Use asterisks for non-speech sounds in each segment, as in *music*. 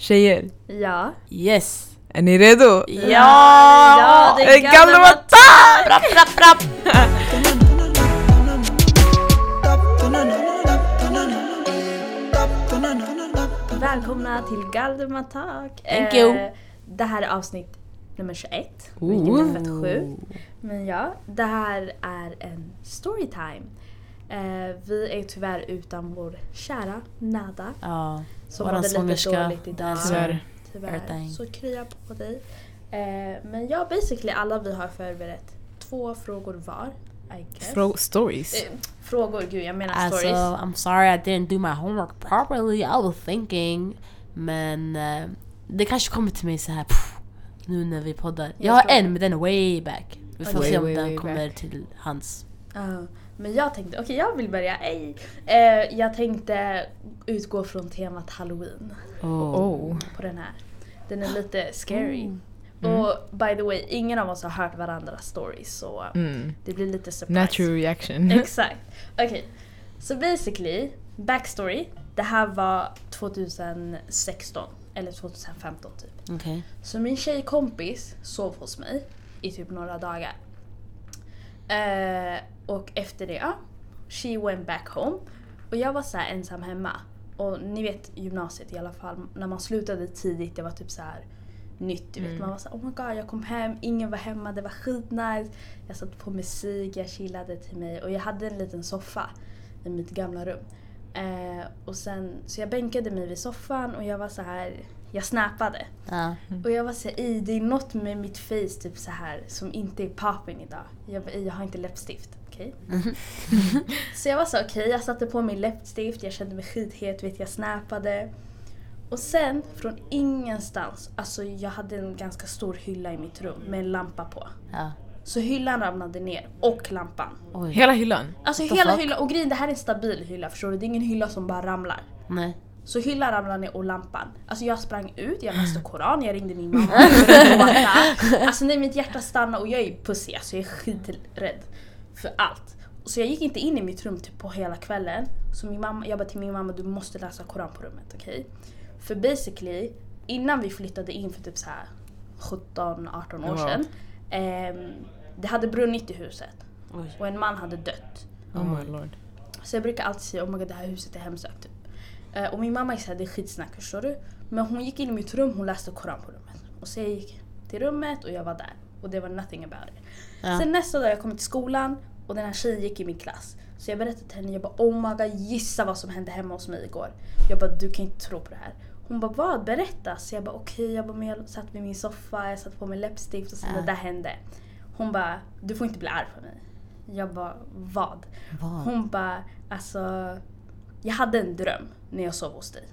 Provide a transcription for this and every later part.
Tjejer, Ja. Yes! är ni redo? Ja, det är Galdemar Brapp, brapp, brapp! Välkomna till Galdematak. Thank you. Det här är avsnitt nummer 21. Ooh. Vilket är fett sjukt. Men ja, det här är en storytime. Eh, vi är tyvärr utan vår kära Nada. Ja, Som Våran mådde lite dåligt idag. Tyvärr. everything. Så krya på dig. Eh, men ja, basically alla vi har förberett två frågor var. I guess. Fro- stories. Eh, frågor, gud jag menar alltså stories. I'm sorry I didn't do my homework properly, I was thinking. Men eh, det kanske kommer till mig så här pff, nu när vi poddar. Jag, Jag har en men den är way back. Vi får Way, se om way, den way kommer back. till hans. Ja, men jag tänkte, okej jag vill börja. Ej. Eh, jag tänkte utgå från temat halloween Oh. Oh. på den här. Den är lite scary. Mm. Och by the way, ingen av oss har hört varandras stories så Mm. det blir lite surprise. Natural reaction. *laughs* Exakt. Okej. Så basically, backstory. Det här var 2016 eller 2015 typ. Okej. Så min tjejkompis sov hos mig i typ några dagar. Eh, och efter det, ja, she went back home. Och jag var så ensam hemma. Och ni vet gymnasiet i alla fall, när man slutade tidigt, det var typ så här nytt. Du vet. Mm. Man var så här, oh my god, jag kom hem, ingen var hemma, det var skitnice. Jag satte på musik, jag chillade till mig och jag hade en liten soffa i mitt gamla rum. Eh, och sen, så jag bänkade mig vid soffan och jag var så här, jag snappade. Ja. Och jag var såhär, "Ey, det är något med mitt face typ så här som inte är popping idag. Jag, bara, "Ey, jag har inte läppstift, okej? *laughs* så jag var så okej, jag satte på mig läppstift, jag kände mig skithet, vet jag snappade. Och sen från ingenstans, alltså jag hade en ganska stor hylla i mitt rum med en lampa på. ja. Så hyllan ramlade ner och lampan. Oj. Hela hyllan. Alltså What hela hyllan, och grejen det här är en stabil hylla förstår du, det är ingen hylla som bara ramlar. Nej. Så hyllan ramlade ner och lampan. Alltså jag sprang ut, jag läste *gasps* koran, jag ringde min mamma *laughs* gråta. Alltså nej mitt hjärta stannade och jag är pussig, alltså jag är skiträdd för allt. Så jag gick inte in i mitt rum typ på hela kvällen. Så min mamma, jag bara till min mamma du måste läsa koran på rummet, okej? För basically, innan vi flyttade in för typ så här 17-18 år sedan. ehm, det hade brunnit i huset Oj. och en man hade dött. Oh my lord. Så jag brukar alltid säga oh my god det här huset är hemsökt. Typ. Eh, och min mamma är såhär, det är skitsnack förstår du. Men hon gick in i mitt rum, hon läste koran på rummet. Och så jag gick till rummet och jag var där. Och det var nothing about it. Ja. Sen nästa dag jag kom till skolan och den här tjejen gick i min klass. Så jag berättade till henne, jag bara oh my god gissa vad som hände hemma hos mig igår. Jag bara du kan inte tro på det här. Hon bara vad? Berätta. Så jag bara okej, jag, bara, men jag satt vid min soffa, jag satte på mig läppstift och Ja. det där hände. Hon bara du får inte bli arg på mig. Jag bara vad? Vad? Hon bara, alltså jag hade en dröm när jag sov hos dig.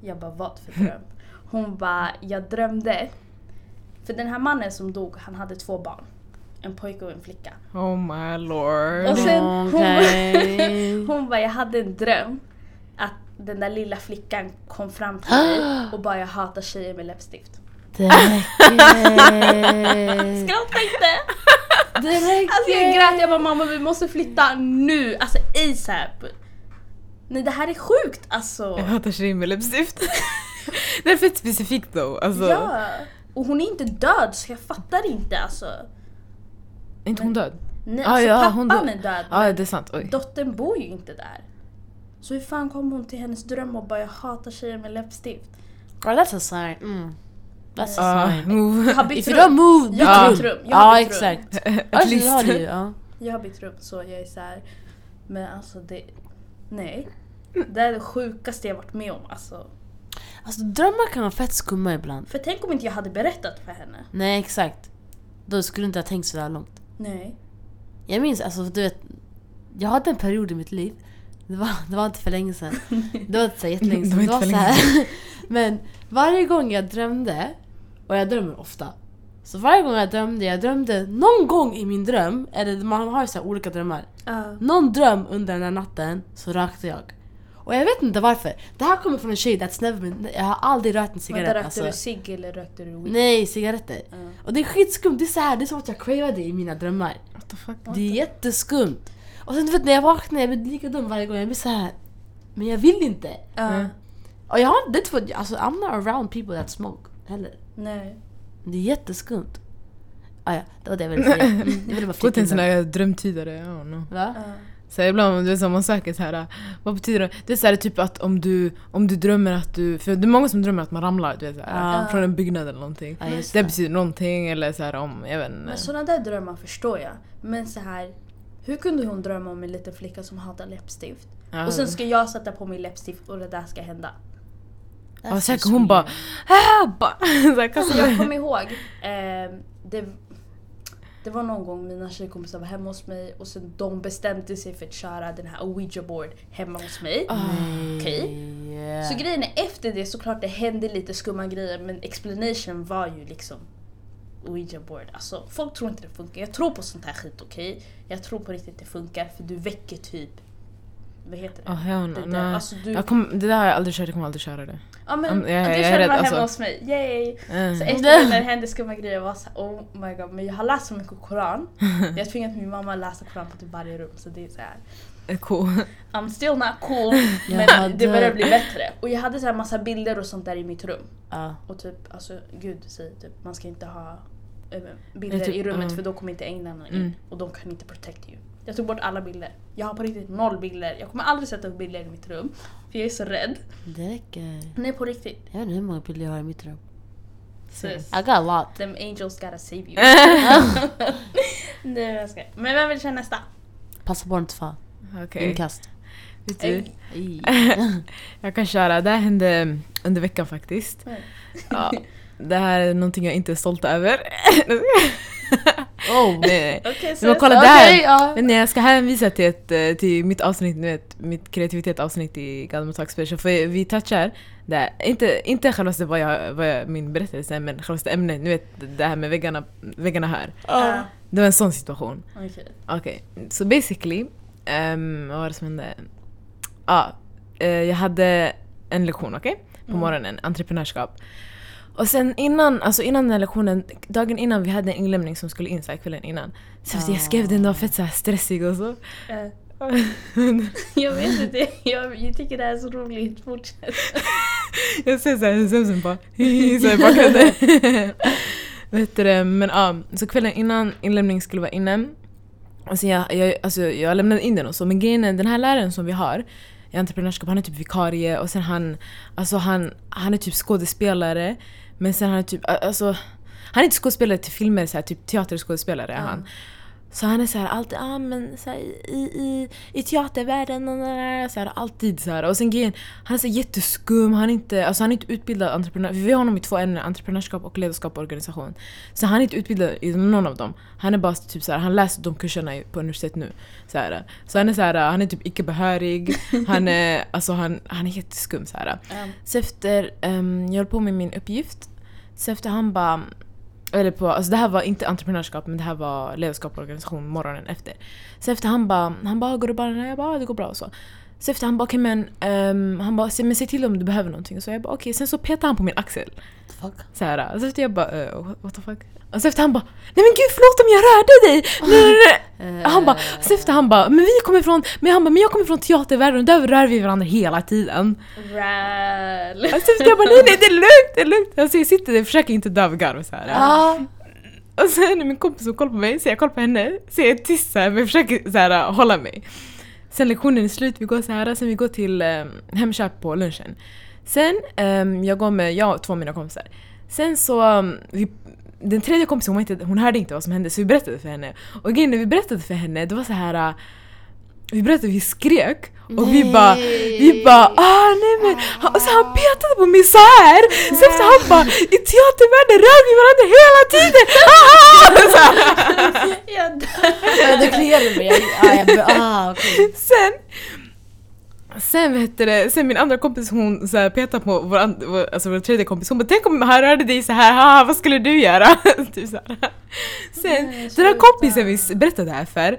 Jag bara, vad för dröm? *laughs* Hon bara, jag drömde. För den här mannen som dog, han hade två barn. En pojke och en flicka. Oh my lord. Och sen hon, Okej. *laughs* hon bara, jag hade en dröm. Att den där lilla flickan kom fram till mig *gasps* och bara, jag hatar tjejer med läppstift. Det räcker! *laughs* Skratta inte! Det räcker! Alltså jag grät, jag bara mamma vi måste flytta nu, alltså ASAP. Nej det här är sjukt alltså. Jag hatar tjejer med läppstift. det är fett specifikt though. Alltså, Ja, och hon är inte död så jag fattar inte alltså. Är inte hon död? Nej, Ah, alltså ja, pappan hon dö- är död Ja, men det är sant. Oj. dottern bor ju inte där. Så hur fan kom hon till hennes dröm och bara jag hatar tjejer med läppstift? Oh, that's a sign. Mm. That's a Ah, sign. *laughs* move. Jag har bytt If you rum. don't move, Jag har byt bytt rum. rum. Jag har Ja bytt rum. exakt. *laughs* Ja, har. Ja. Jag har bytt rum så jag är så här. Men alltså det... Nej. Det är det sjukaste jag varit med om alltså. Alltså drömmar kan vara fett skumma ibland. För tänk om inte jag hade berättat för henne. Nej exakt. Då skulle du inte ha tänkt så där långt. Nej. Jag minns, alltså du vet. Jag hade en period i mitt liv. Det var, det var inte för länge sedan. Det var inte så *laughs* jättelänge Det sedan. var Det var för så här. *laughs* Men varje gång jag drömde, och jag drömmer ofta. Så varje gång jag drömde, jag drömde någon gång i min dröm, eller man har ju så olika drömmar. Ja. Någon dröm under den här natten så rökte jag. Och jag vet inte varför. Det här kommer från en tjej that's never been, jag har aldrig rökt en cigarett. där rökte alltså. du cigg eller rökte du weed? Nej, cigaretter. Ja. Och det är skitskumt, det är så här, det är som att jag cravade i mina drömmar. What the fuck? Det är jätteskumt. Och sen du vet när jag vaknar, jag blir lika dum varje gång. Jag blir så här. Men jag vill inte. Ja. Mm. Och jag har inte, det för, alltså I'm not around people that smoke heller. Nej. Det är jätteskumt. Ah, ja, det var det jag ville säga. *laughs* Mm, jag ville bara Gå till en sån det. där drömtydare, I don't know. Va? Ja. Så ibland du vet, så man söker så här, vad betyder det? Det är så här, typ att om du, om du drömmer att du, för det är många som drömmer att man ramlar du vet, så här, Ja. från en byggnad eller någonting. Ja, just Det det. betyder någonting eller så här om, jag vet inte. Men sådana där drömmar förstår jag. Men så här, hur kunde hon drömma om en liten flicka som hatar läppstift? Ja. Och sen ska jag sätta på mig läppstift och det där ska hända. Ja, säkert hon bara ah, *laughs* så här, kastar Jag kommer ihåg, eh, det, det var någon gång mina tjejkompisar var hemma hos mig och sen de bestämde sig för att köra den här ouija board hemma hos mig. Nej. Okej. Yeah. Så grejen är efter det såklart det hände lite skumma grejer men explanation var ju liksom ouija board. Alltså folk tror inte det funkar. Jag tror på sånt här skit okej? Jag tror på riktigt det funkar för du väcker typ vad heter det? Oh, hell no, det, där, alltså, du, kom, det där har jag aldrig kört, jag kommer aldrig köra det. Ja, men, Om- jag- jag det rädd, man hemma alltså. hos mig, yay! Mm. Så efter det när det hände skumma grejer var så här, oh my god, men jag har läst så mycket koran. *laughs* Jag har tvingat min mamma att läsa koran på typ varje rum så det är så här. Cool. I'm still not cool *laughs* men hade- det börjar bli bättre. Och jag hade så här massa bilder och sånt där i mitt rum. Ja. Och typ, alltså gud säger typ man ska inte ha eh, bilder typ- i rummet mm. för då kommer inte änglarna in Mm. och de kan inte protect you. Jag tog bort alla bilder. Jag har på riktigt noll bilder. Jag kommer aldrig sätta upp bilder i mitt rum för jag är så rädd. Det räcker. Nej på riktigt. Jag vet inte hur många bilder jag har i mitt rum. Sis. I got a lot. Them angels gotta save you. *laughs* *laughs* Nej jag ska. Men vem vill köra nästa? Passa på inte fan. Okej. Inkast. Vet du, *laughs* jag kan köra. Det här hände under veckan faktiskt. Mm. Ja, det här är någonting jag inte är stolt över. Oh. *laughs* nej, nej. Okej Men kolla där! ja. Men nej, jag ska hänvisa till, ett, eh, till mitt avsnitt, ni vet, mitt kreativitet-avsnitt i Galmo Talk Special. För vi touchar där, inte, inte själva vad, jag, vad jag, min berättelse men själva ämnet, ni vet det här med väggarna, väggarna här. Ja, Det var en sån situation. okej. Okej, så basically, ehm, vad var det som hände? Ja, eh, jag hade en lektion, okej? På Mm. morgonen, entreprenörskap. Och sen innan, alltså innan den här lektionen, dagen innan vi hade en inlämning som skulle in så här kvällen innan. Så jag skrev den, var fett så här stressig och så. Eh, *laughs* jag vet inte, jag, jag tycker det här är så roligt. Fortsätt. *laughs* jag ser såhär Zemzem bara hihi, *laughs* så i bakgrunden. Vet du men ja, så kvällen innan inlämning skulle vara inne. Alltså jag, jag, alltså jag lämnade in den och så, men grejen är den här läraren som vi har i entreprenörskap, han är typ vikarie och sen han, alltså han, han är typ skådespelare men sen han är typ, alltså han är inte skådespelare till filmer, så här, typ teaterskådespelare är Ja. han. Så han är så här alltid, ah, men så här, i, i, i teatervärlden och så här, alltid så här. Och sen grejen, han är så jätteskum, han är inte, alltså han är inte utbildad entreprenör. Vi har honom i två ämnen, entreprenörskap och ledarskap och organisation. Så han är inte utbildad i någon av dem. Han är bara typ så här, han läser de kurserna på universitet nu. Så, här. så han är så här, han är typ icke behörig, han är, *laughs* alltså han, han är jätteskum så här. Um, Så efter, um, jag höll på med min uppgift. Så efter han bara, eller på, alltså det här var inte entreprenörskap men det här var ledarskap och organisation morgonen efter. Så efter han bara, han bara går det bra? Jag bara, "Ja, det går bra och så. Så efter han bara, okej men, ehm, han bara, "Se- men se till om du behöver någonting. Så jag bara, okej. Sen så petade han på min axel. Fuck. Så här, så efter jag bara, uh, what the fuck? Och så efter han bara, nej men gud förlåt om jag rörde dig! Eh, Han bara, så efter han bara, men vi kommer från, men han bara, men jag kommer från teatervärlden och där rör vi varandra hela tiden. Ral. Alltså efter jag bara nej nej det är lugnt, det är lugnt. Alltså jag sitter där och försöker inte dö av garv så här. Ja. Och sen är min kompis som kollar på mig, så jag kollar på henne, så jag är tyst så här, men jag försöker så här, hålla mig. Sen lektionen är slut, vi går så här, sen vi går till eh, Hemköp på lunchen. Sen, ehm, jag går med, jag och två av mina kompisar. Sen så, um, vi, den tredje kompisen hon, inte, hon hörde inte vad som hände så vi berättade för henne. Och grejen när vi berättade för henne, det var så här vi berättade, vi skrek och vi Nej. bara, vi bara ah nej men, han, och så han petade på mig så här. Så efter han bara, i teatervärlden rör vi varandra hela tiden! *laughs* Ah! Så här. Jag dör. Ja, det kliade mig. Ah, jag, ah, okej. Sen, sen vet du det, sen min andra kompis hon så här petade på vår, and, vår, alltså vår tredje kompis, hon bara tänk om han rörde dig så här, haha vad skulle du göra? *laughs* typ så här. Sen, Nej, den här kompisen vi berättade det här för,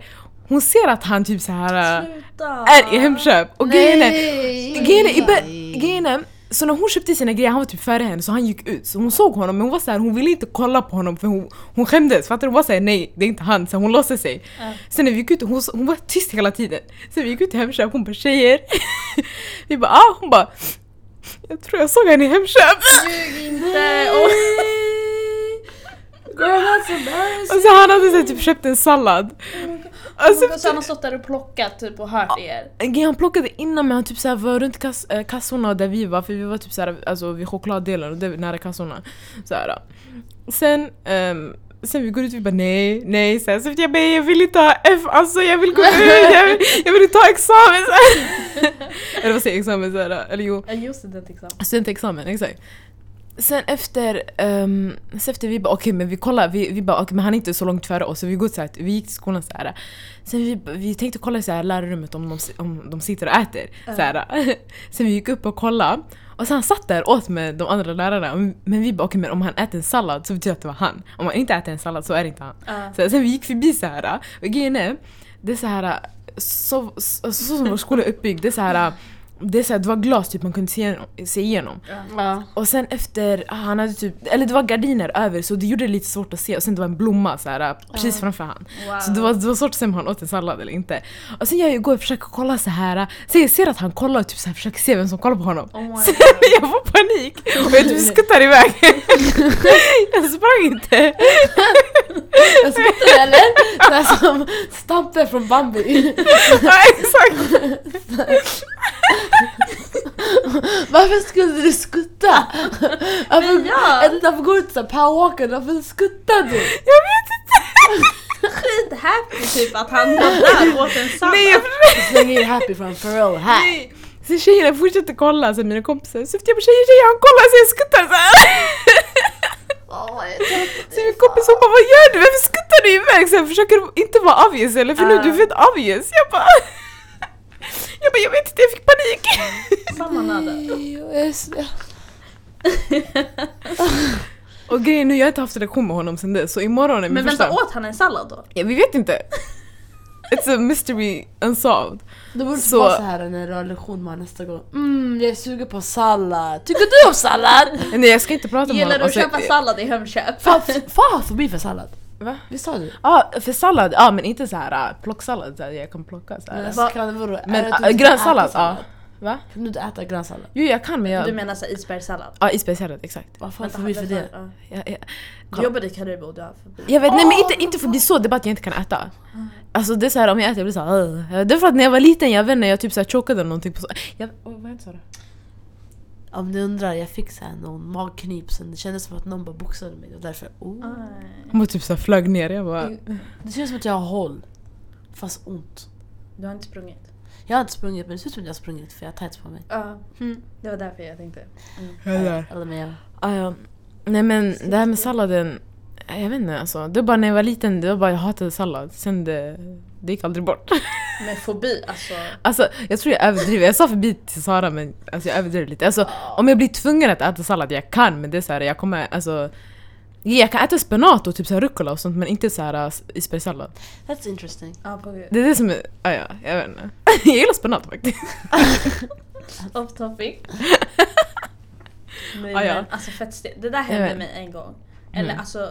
hon ser att han typ så här Sluta. är i Hemköp och grejen är, grejen är, så när hon köpte sina grejer, han var typ före henne så han gick ut. Så hon såg honom men hon var så här, hon ville inte kolla på honom för hon, hon skämdes. Fattar du? Hon var såhär nej det är inte han, så hon låtsade sig. Ja. Sen när vi gick ut, hon, hon var tyst hela tiden. Sen vi gick ut till Hemköp, hon bara tjejer. *laughs* vi bara ah, hon bara Jag tror jag såg henne i Hemköp. Ljug inte! *laughs* Och, Girl that's embarrassing! Och så han hade så typ köpt en sallad. Alltså, och så han har stått där och plockat typ och hört er. Han plockade innan men han typ såhär var runt kass, äh, kassorna där vi var för vi var typ såhär, alltså vid chokladdelen och det var nära kassorna. Såhär. Sen, ehm, sen vi går ut vi bara nej, nej såhär, så jag bara jag vill inte ha F, alltså jag vill gå ut, jag vill, jag vill inte ta examen. *laughs* Eller vad säger jag, examen såhär, eller jo, Ja just studentexamen. studentexamen, exakt. Sen efter, um, sen efter vi bara okej men vi kollar, vi, vi bara okej men han är inte så långt före oss så vi går så här, vi gick till skolan så här. Sen vi, vi tänkte kolla i så här lärarrummet om de, om de sitter och äter. Så här. *laughs* Sen vi gick upp och kollade och sen han satt där och åt med de andra lärarna men vi bara okej men om han äter en sallad så betyder det att det var han. Om han inte äter en sallad så är det inte han. Ja. Så, sen vi gick förbi så här och grejen är, det är så här så, så, så som vår skola är uppbyggd, det är så här det, är så här, det var glas typ man kunde se igenom. Se igenom. Ja. Och sen efter, ah, han hade typ, eller det var gardiner över så det gjorde det lite svårt att se och sen det var en blomma så här, precis framför han. Wow. Så det var, det var svårt att se om han åt en sallad eller inte. Och sen jag går och försöker kolla så här. så jag ser att han kollar och typ så här, försöker se vem som kollar på honom. Oh sen *laughs* jag får panik och jag typ skuttar iväg. *laughs* jag sprang inte. *laughs* Jag skrattar eller? Det är som Stampe från Bambi. ja, exakt. *laughs* Varför skulle du skutta? Varför, ja. Eller varför går du inte såhär powerwalker? Varför skuttar du? Jag vet inte. Skithappy typ att han var där åt en sallad. Nej, jag in happy från Pharrell här. Nej. Så tjejerna fortsätter kolla, så mina kompisar, så jag bara tjejer, tjejer, han kollar så jag skuttar så här. Så min kompis hon bara vad gör du? Varför skuttar du iväg? Så jag försöker inte vara obvious eller för nu Ah. du är fett obvious. Jag bara jag bara jag vet inte, jag fick panik. Samma nada. *laughs* Och grejen nu, jag har inte haft relation med honom sen dess så imorgon är min Men första... vänta, åt han en sallad då? Ja, vi vet inte. It's a mystery unsolved. Det borde Så- vara så här när du har lektion med honom nästa gång. Mm, jag är sugen på sallad. Tycker du om sallad? Nej jag ska inte prata med Gillar honom. du att Alltså, köpa sallad i Hemköp? Fan, fan förbi för sallad. Va? Visst sa du? Ja, för sallad, ja men inte så här äh, plocksallad så här, jag kan plocka så här. Men, det är det äh, inte grön äter sallad, ja. Va? Kan du inte äta grön sallad? Jo jag kan men jag... Du menar så här isbergssallad? Ja isbergssallad, exakt. Vad fan Vänta, förbi för det? ja. Jag, jag, Du jobbade i Caribou och du har förbi. jag vet, nej men inte, inte förbi så, det är bara att jag inte kan äta. Alltså det är så här, om jag äter jag blir såhär. Det är för att när jag var liten, jag vet inte, jag typ såhär chokade eller någonting på så... Jag, oh, vad hände sa du? Om du undrar, jag fick så här någon magknip sen. Det kändes som att någon bara boxade mig och därför... Oh. Hon typ såhär flög ner, jag bara... Det känns som att jag har håll. Fast ont. Du har inte sprungit? Jag har inte sprungit men det ser ut som att jag har sprungit för jag har tights på mig. Ja, det var därför jag tänkte. Jag där. Eller jag... Ah, ja. Nej men det här med salladen, jag vet inte alltså. Det var bara när jag var liten, det var bara jag hatade sallad. Sen det, det gick aldrig bort. *laughs* Men fobi, alltså. Alltså jag tror jag överdriver, jag sa förbi till Sara men alltså, jag överdriver lite. Alltså om jag blir tvungen att äta sallad, jag kan men det är så här, jag kommer alltså jag kan äta spenat och typ så här rucola och sånt men inte så här isbergssallad. That's interesting. Det är det som är, ah, ja, jag vet inte. *laughs* Jag gillar spenat faktiskt. *laughs* Off topic. Men, Ah, ja. men alltså fett. Det där hände mig en gång. Eller Mm. alltså,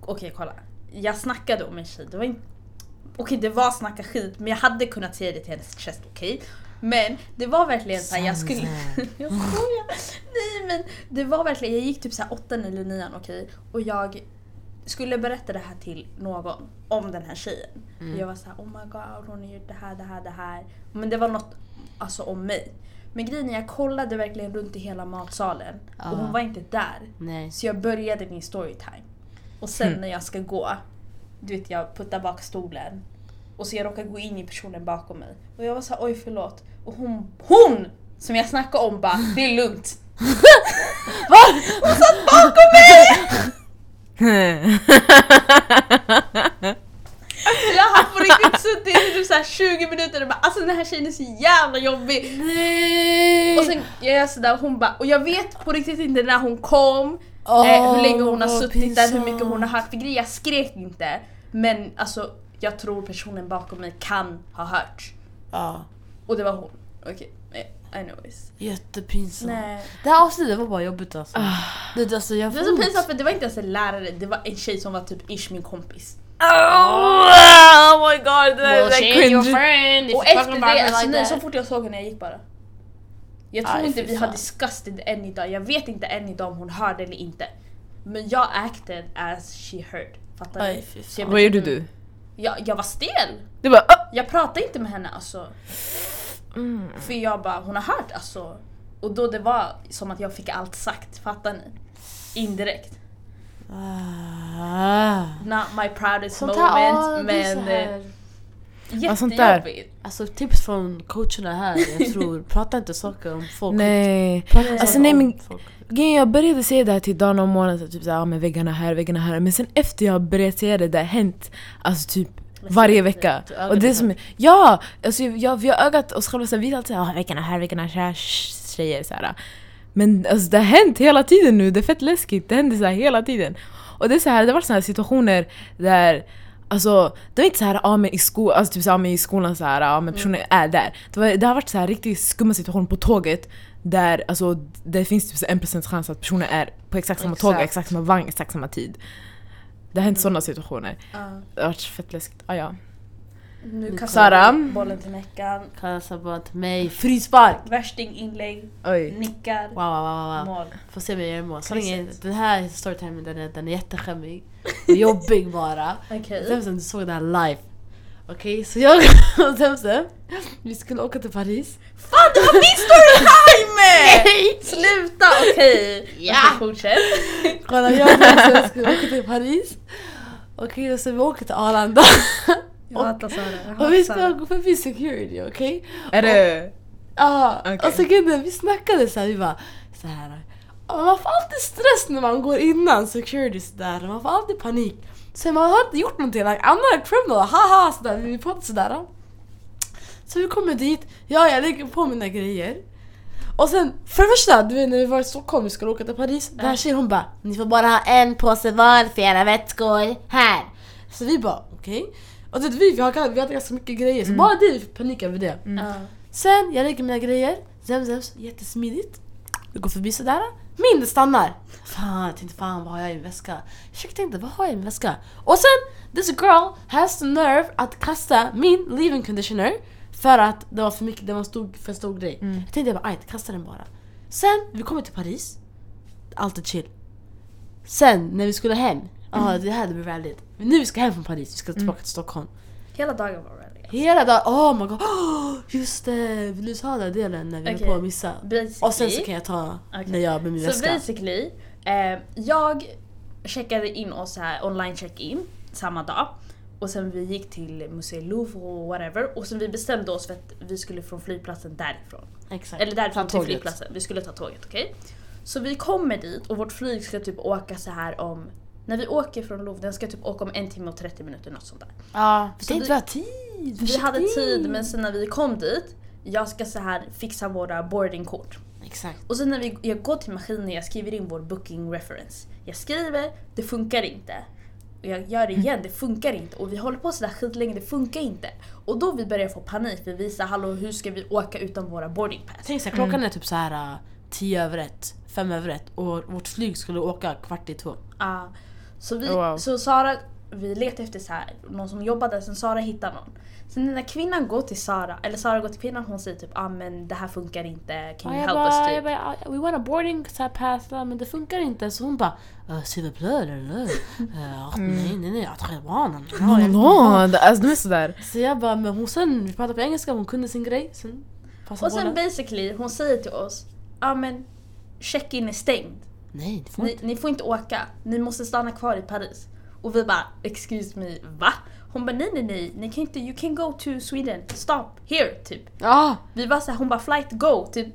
okej kolla. Jag snackade om en tjej, det var inte... Okej det var snacka skit men jag hade kunnat säga det till hennes chest, okej? Men det var verkligen såhär, jag skulle... *laughs* Jag skojar! Nej men det var verkligen, jag gick typ såhär åttan eller nian okej? Och jag skulle berätta det här till någon om den här tjejen. Och jag var såhär oh my god hon har gjort det här, det här, det här. Men det var något alltså om mig. Men grejen är jag kollade verkligen runt i hela matsalen Ja. och hon var inte där. Nej. Så jag började min storytime. Och sen när jag ska gå, du vet jag puttar bak stolen. Och så jag råkar gå in i personen bakom mig. Och jag var så här, oj förlåt. Och hon, hon som jag snackade om bara, det är lugnt. *laughs* Så jag har på riktigt suttit i typ så här 20 minuter och bara alltså den här tjejen är så jävla jobbig. Nej! Och sen jag är sådär och hon bara, och jag vet på riktigt inte när hon kom, Åh, eh, hur länge hon har suttit där, hur mycket pinsamt. hon har hört. För grejen, jag skrek inte. Men alltså jag tror personen bakom mig kan ha hört. Ja, Och det var hon. Okej, okay. anyways. jättepinsamt. Nej. Det här avsnittet var bara jobbigt alltså. Ah. Det, alltså jag Det var så pinsamt för det var inte ens en lärare, det var en tjej som var typ ish min kompis. Oh, my god, det där är cringe. friend Och efter det, alltså, nej, så fort jag såg henne jag gick bara. Jag tror Aj, inte vi har discussed det än idag. Jag vet inte än idag om hon hörde eller inte. Men jag acted as she heard. Fattar Aj, du? fy Så jag Vad gjorde du? Jag, jag var stel. Du bara "Ah!" Jag pratade inte med henne alltså. mm. För jag bara, hon har hört alltså. Och då det var som att jag fick allt sagt, fattar ni? Indirekt. Ah. Not my proudest Sånt här, moment ah, det är så men jättejobbigt. Alltså tips från coacherna här, jag *laughs* tror, prata inte saker om folk. Nej. Prata Alltså, nej, men- folk. Jag började säga det här till Dana om morgonen, så typ såhär, ja men väggarna här, väggarna här. Men sen efter jag började säga det, det har hänt alltså typ varje vecka. Och det som, ja! Alltså jag, vi har ögat oss själva, så vi är alltid såhär, ah, väggarna här, väggarna här, tjejer såhär. Men alltså det har hänt hela tiden nu, det är fett läskigt. Det händer så här hela tiden. Och det är så här, det varit såna här situationer där Alltså det var inte så här, ah, men i, sko alltså, typ så, här, ah, men i skolan så här, ah, men personen är där. Det, var, det har varit så här riktigt skumma situationer på tåget där alltså, det finns typ så en procents chans att personen är på exakt samma tåg, Exakt. exakt samma vagn, exakt samma tid. Det har hänt sådana situationer. Ja. Det har varit fett läskigt. Ah, ja. Nu kastar Sara? bollen till Meckan. Kasta bara till mig, frispark! Värsting inlägg, Oj. nickar, Wow, wow, wow, wow. mål. Får se om jag gör mål. Sanningen, Krysset. den här storytimen den är, den är jätteskämmig. Jobbig bara. Okej. Zemzem, du såg det här live. Okej, så jag och Zemzem, vi skulle åka till Paris. Fan det var min storytime! Sluta okej! Ja. Okej, Fortsätt. Kolla, jag och Zemzem skulle åka till Paris. Okej, och så vi åker till Arlanda. Jag hatar Sara. Och vi ska gå förbi security, okej? Är det... Ja, Okej. och så grejen, vi snackade så här, vi bara så här. "Ja, Man får alltid stress när man går innan security sådär, man får alltid panik. Så man har inte gjort någonting, like, I'm not a criminal, haha sådär, vi pratar sådär. Så vi kommer dit, ja jag lägger på mina grejer. Och sen, för det första, du vet när vi var i Stockholm, vi skulle åka till Paris, den här tjejen hon bara Ni får bara ha en påse var för era vätskor, här! Så vi bara okej. Och vet, vi, vi, har, vi hade ganska mycket grejer, så bara det, vi fick panik över det. Ja. Sen, jag lägger mina grejer, Zemzems, jättesmidigt. Vi går förbi sådär. Min stannar. Fan, jag tänkte fan vad har jag i min väska? Jag tänkte vad har jag i min väska? Och sen, this girl has the nerve att kasta min leave-in conditioner för att det var för mycket, det var en stor, för stor grej. Jag tänkte jag bara, kasta den bara. Sen, vi kommer till Paris. Allt är chill. Sen, när vi skulle hem, ja det hade vi väldigt. Nu vi ska hem från Paris, vi ska tillbaka till Stockholm. Hela dagen var rally. Hela dagen, oh my god, oh, just det! Du ta den delen när vi Okej. är på att missa? Basically, Och sen så kan jag ta Okej. när jag med min så väska. basically, eh, jag checkade in oss här online check-in samma dag. Och sen vi gick till Musée Louvre och whatever. Och sen vi bestämde oss för att vi skulle från flygplatsen därifrån. Exakt. Eller därifrån Ta till tåget. flygplatsen. Vi skulle ta tåget, okej? Så vi kommer dit och vårt flyg ska typ åka så här om... När vi åker från Louvre, den ska typ åka om en timme och 30 minuter, något sånt där. Ja, vi Så tänkte vi- vi har tid. Vi hade tid men sen när vi kom dit, jag ska så här fixa våra boardingkort. Exakt. Och sen när vi, jag går till maskinen, jag skriver in vår booking reference. Jag skriver, det funkar inte. Och jag gör det igen, det funkar inte. Och vi håller på sådär skitlänge, det funkar inte. Och då vi börjar få panik, för vi säger hallå hur ska vi åka utan våra boarding pass? Tänk såhär, klockan är typ så här uh, tio över ett, fem över ett och vårt flyg skulle åka kvart i två. Ja. Så, vi, wow. så Sara, vi letade efter så här, någon som jobbade, sen Sara hittade någon. Sen när kvinnan går till Sara, eller Sara går till kvinnan, hon säger typ ah, men det här funkar inte, can you jag help bara, us jag typ? bara, "Ah, we want a boarding så här pass, men det funkar inte. Så hon bara, s'il vous plaît, eller, eller, uh, nej nej nej, jag jag det- alltså de är sådär. Så jag bara, men hon sen, vi pratade på engelska, hon kunde sin grej. Sen Och sen basically, hon säger till oss, ja ah, men check-in är stängd. Nej, det får Ni, inte. ni får inte åka, ni måste stanna kvar i Paris. Och vi bara, excuse me, va? Hon bara nej nej nej, ni kan inte, you can go to Sweden, stop, here, typ. Ah, Vi var såhär, hon bara flight go, typ.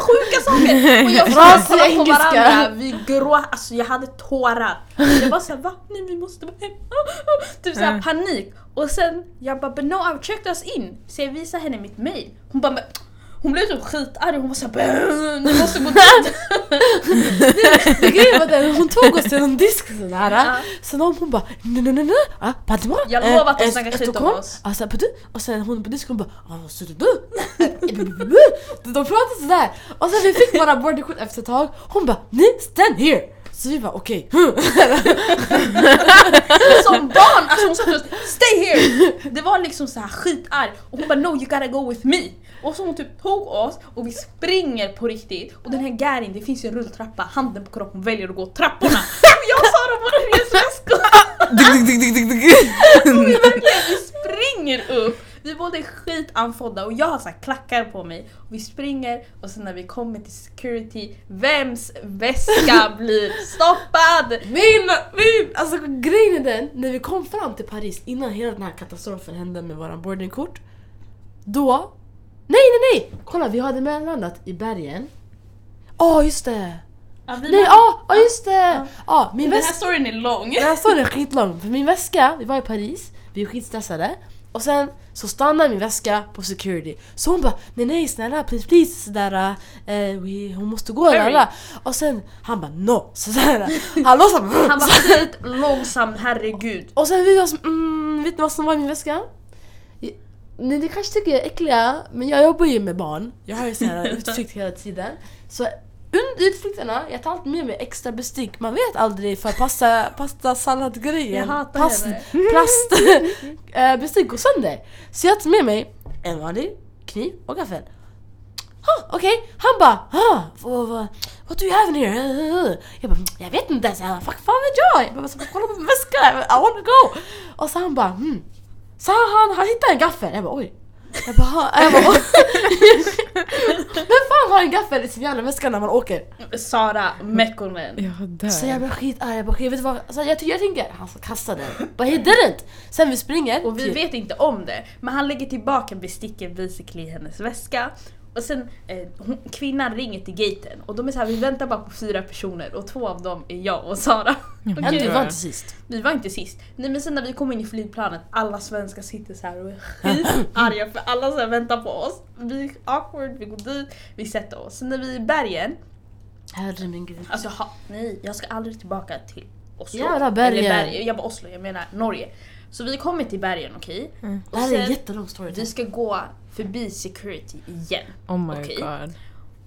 Sjuka saker! Och jag *laughs* och kollade på varandra, vi gråt, alltså jag hade tårar. Jag var såhär, va? Nej vi måste vara hem. *laughs* Typ såhär Mm. panik. Och sen, jag bara, but no I've checked us in. Så jag visar henne mitt mail. Hon bara, hon blev typ skitarg, hon var såhär, ni måste gå *laughs* dit. det grejen var den, hon tog oss till en disk sådär. Ja. Sen hon, hon bara nej nej nej Jag lovar att de eh, snackar skit om oss. Alltså? Och sen hon på disken hon bara ah, så du *laughs* De pratade sådär. Och sen vi fick våra boardingkort efter ett tag. Hon bara nej stand here. Så vi bara okej. *laughs* Som barn! Alltså hon sa till oss, stay here! Det var liksom så här skitarg. Och hon bara, no you gotta go with me. Och så hon typ tog oss och vi springer på riktigt och den här Garin, det finns ju en rulltrappa, handen på kroppen väljer att gå trapporna. *laughs* Och jag och Sara var hennes väskor. Dig, dig, dig, dig, dig, dig. *laughs* Vi verkligen, vi springer upp. Vi båda är skitanfodda och jag har så klackar på mig. Och vi springer och sen när vi kommer till security, vems väska *laughs* blir stoppad? Min, min! Alltså grejen är den, när vi kom fram till Paris innan hela den här katastrofen hände med våran boardingkort. Då... Nej nej nej! Kolla vi hade mellanlandat i bergen. Åh just det! Ja, vi Nej var- ja, ah, just det! Ja, min Den här storyn är lång. Den här storyn är *laughs* skitlång. För min väska, vi var i Paris, vi är skitstressade. Och sen så stannar min väska på security. Så hon bara nej nej snälla please please sådär, eh, we, hon måste gå där. Och sen han bara no *laughs* sådär. Han låtsas Han var skit långsam, herregud. Och sen vi var som, mm, vet ni vad som var i min väska? Ni, ni kanske tycker jag är äckliga, men jag jobbar ju med barn. Jag har ju sån här *laughs* utflykt hela tiden. Så under utflykterna, jag tar alltid med mig extra bestick. Man vet aldrig för pasta, pasta salladgrejen. Henne. plast, *laughs* *laughs* eh, bestick går sönder. Så jag tar med mig en vanlig kniv och gaffel. Okej, han bara vad, vad, what do you have in here? Jag bara, jag vet inte, fuck fan vet jag? Jag bara, kolla på min väska, I wanna go! Och så han bara hmm. Så han, han hittade en gaffel, jag bara oj. Jag bara, "Ha." jag bara *laughs* Vem fan har en gaffel i sin jävla väska när man åker? Sara Mekkonen. Jag dör. Så jag blev skitarg, jag bara vet du vad? Alltså, jag, jag tänker, han ska kasta den. But he didn't! Sen vi springer Och vi till- vet inte om det. Men han lägger tillbaka besticken basically i hennes väska. Och sen eh, hon, kvinnan ringer till gaten och de är så här, vi väntar bara på fyra personer och två av dem är jag och Sara. Jag Men Okej. du var inte sist. Vi var inte sist. Nej men sen när vi kom in i flygplanet, alla svenskar sitter så här och är skitarga för alla så här väntar på oss. Vi är awkward, vi går dit, vi sätter oss. Sen när vi är i bergen, Herre min gud. alltså ha, nej jag ska aldrig tillbaka till Oslo. Jävla bergen. Eller bergen. Jag bara Oslo, jag menar Norge. Så vi kommer till bergen okej? Det Och här är en jättelång story. Vi ska gå förbi security igen. Oh my Okej. god.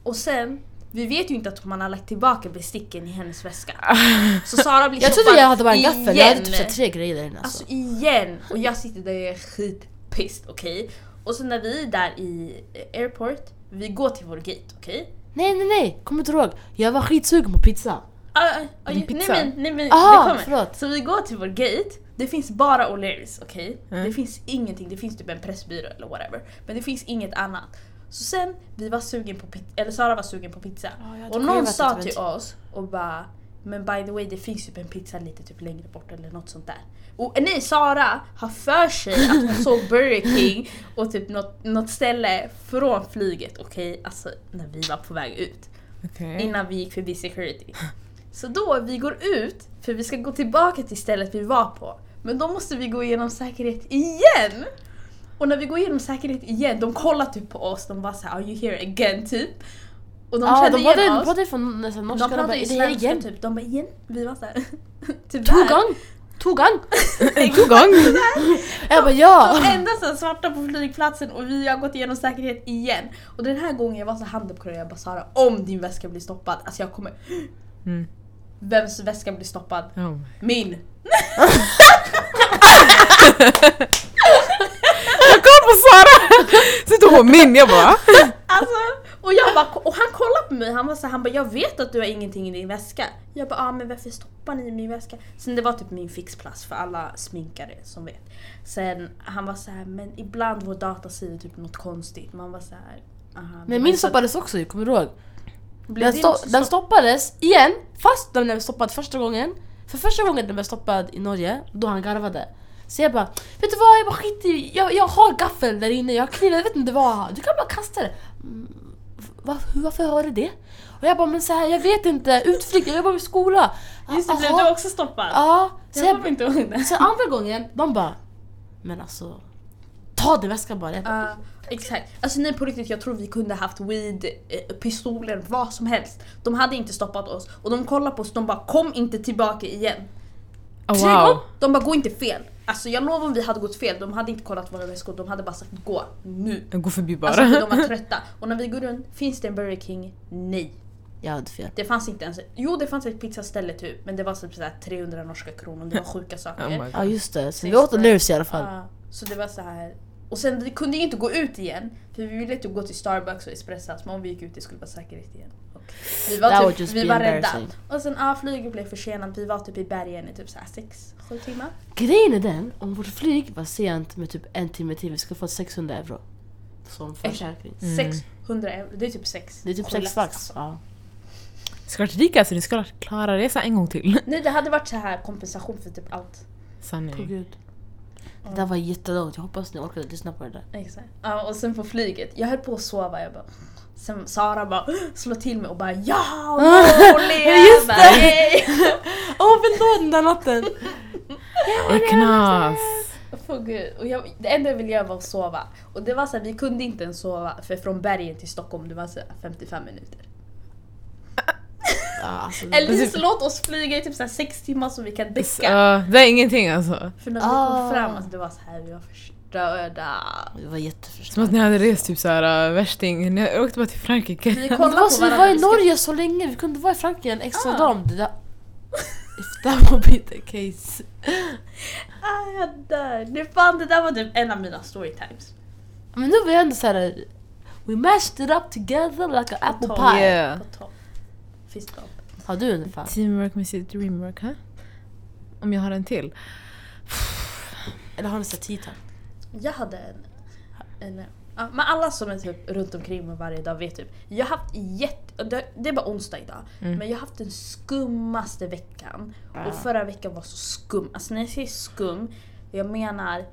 Och sen, vi vet ju inte att man har lagt tillbaka besticken i hennes väska. *laughs* Så Sara blir Jag trodde jag hade bara en gaffel, jag hade typ så tre grejer där inne alltså. Alltså igen! Och jag sitter där och är skitpissed, okej? Och sen när vi är där i eh, airport, vi går till vår gate, okej? Nej nej nej, kommer inte ihåg. Jag var skitsugen på pizza. Ah, ah, ah, Din nej pizza? men, nej men Aha, det kommer. förlåt. Så vi går till vår gate, det finns bara O'Learys, okej? Mm. Det finns ingenting, det finns typ en pressbyrå eller whatever. Men det finns inget annat. Så sen, vi var sugen på pizza, eller Sara var sugen på pizza. Hade och någon provat sa det, till vet. oss och bara men by the way det finns typ en pizza lite typ längre bort eller något sånt där. Och nej Sara har för sig att hon såg Burger King och typ något, något ställe från flyget, okej? Alltså när vi var på väg ut Okej. innan vi gick förbi security. Så då, vi går ut, för vi ska gå tillbaka till stället vi var på. Men då måste vi gå igenom säkerhet igen! Och när vi går igenom säkerhet igen, de kollar typ på oss, de bara såhär “Are you here again?” typ. Och de Ja, kände de igen pratade, de oss. pratade från nästan De norska, de pratade ju svenska igen? typ, de bara “igen?” Vi var såhär “tyvärr”. Två gång! Två gång! Två gånger. Jag bara ja! De enda som svarta på flygplatsen och vi har gått igenom säkerhet igen. Och den här gången jag var så på kollade jag bara Sara om din väska blir stoppad, alltså jag kommer... Mm. Vems väska blir stoppad? Oh. Min! *laughs* Jag kollar på Sara! Sitter på min, jag bara Alltså, och, jag bara, och han kollade på mig, han var så han bara jag vet att du har ingenting i din väska. Jag bara ah, men varför stoppar ni i min väska? Sen det var typ min fixplats för alla sminkare som vet. Sen han var så här, men ibland vår data säger typ något konstigt. Man var så här, aha. Men min stoppades också kommer du ihåg? Den, sto- också den stopp- stoppades igen, fast den blev stoppad första gången. För första gången den blev stoppad i Norge, då han garvade. Så jag bara, vet du vad? Jag bara skit i, jag, jag har gaffel där inne, jag har kniv, jag vet inte vad. Du kan bara kasta det. Mm, va, hur- varför har du det? Och jag bara, men så här, jag vet inte, utflykt, jag jobbar i skola. Just det, blev du också stoppad? Ja, så jag jag, inte ihåg det. Sen andra gången, de bara Men alltså Ta din väska bara. Ja, exakt. Alltså nej på riktigt, jag tror vi kunde haft weed, eh, pistoler, vad som helst. De hade inte stoppat oss. Och de kollade på oss, de bara kom inte tillbaka igen. Oh, wow. De bara gå inte fel. Alltså jag lovar om vi hade gått fel, de hade inte kollat våra väskor, de hade bara sagt gå nu. Går förbi bara. Alltså för de var *laughs* trötta. Och när vi går runt, finns det en Burger King? Nej. jag hade fel. Det fanns inte ens, jo det fanns ett pizzaställe typ, men det var typ sådär 300 norska kronor, det var sjuka *laughs* saker. Oh my Ja god. just det, så vi åt O'Learys i alla fall. Ja, så det var så här. Och sen vi kunde ju inte gå ut igen för vi ville typ gå till Starbucks och espressas men om vi gick ut det skulle vara säkerhet igen. Och vi var, typ, just vi var rädda. Och sen ah, flyget blev försenat, vi var typ i bergen i typ 6-7 timmar. Grejen är den, om vårt flyg var sent med typ en timme till, vi skulle få 600 euro. Som försäkring. Mm. 600 euro, det är typ 6 Det är typ 6 lax. Ja. Ska vara rika alltså, ni ska klara resan en gång till. Nej det hade varit så här kompensation för typ allt. På Sanning. gud. Det där var jättelångt, jag hoppas ni orkade lyssna på det där. Exakt. Ja, och sen på flyget, jag höll på att sova. Jag bara, sen Sara bara slår till mig och bara ja! Åh, *laughs* Just det. *laughs* Åh oh, förlåt den där natten! Det är knas. Gud. Och jag, det enda jag ville göra var att sova. Och det var så här, vi kunde inte ens sova för från bergen till Stockholm det var så här 55 minuter. Alltså, Eller så låt oss flyga i typ så här 6 timmar så vi kan däcka. Ja, det är ingenting alltså. För när vi Ah. kom fram, alltså, det var så här, vi var förstörda. det var Som att ni hade rest typ såhär uh, värsting. Ni åkte bara till Frankrike. Vi kollade på så, vi var i vi Norge så länge, vi kunde vara i Frankrike en extra Ah. dag. Det där. *laughs* If that would be the case. Ah, jag dör. Det, fan, det där var typ en av mina storytimes. Men nu var jag ändå såhär... We mashed it up together like an apple pie. Yeah. På topp. Fist bump. Har du ungefär? Teamwork med sitt dreamwork, ha? Om jag har en till. Eller har ni sett Titan? Jag hade en... en ja, men alla som är typ runt omkring mig varje dag vet typ. Jag har haft jätte... Det, det är bara onsdag idag. Mm. Men jag har haft den skummaste veckan. Ja. Och förra veckan var så skum. Alltså när jag säger skum, jag menar...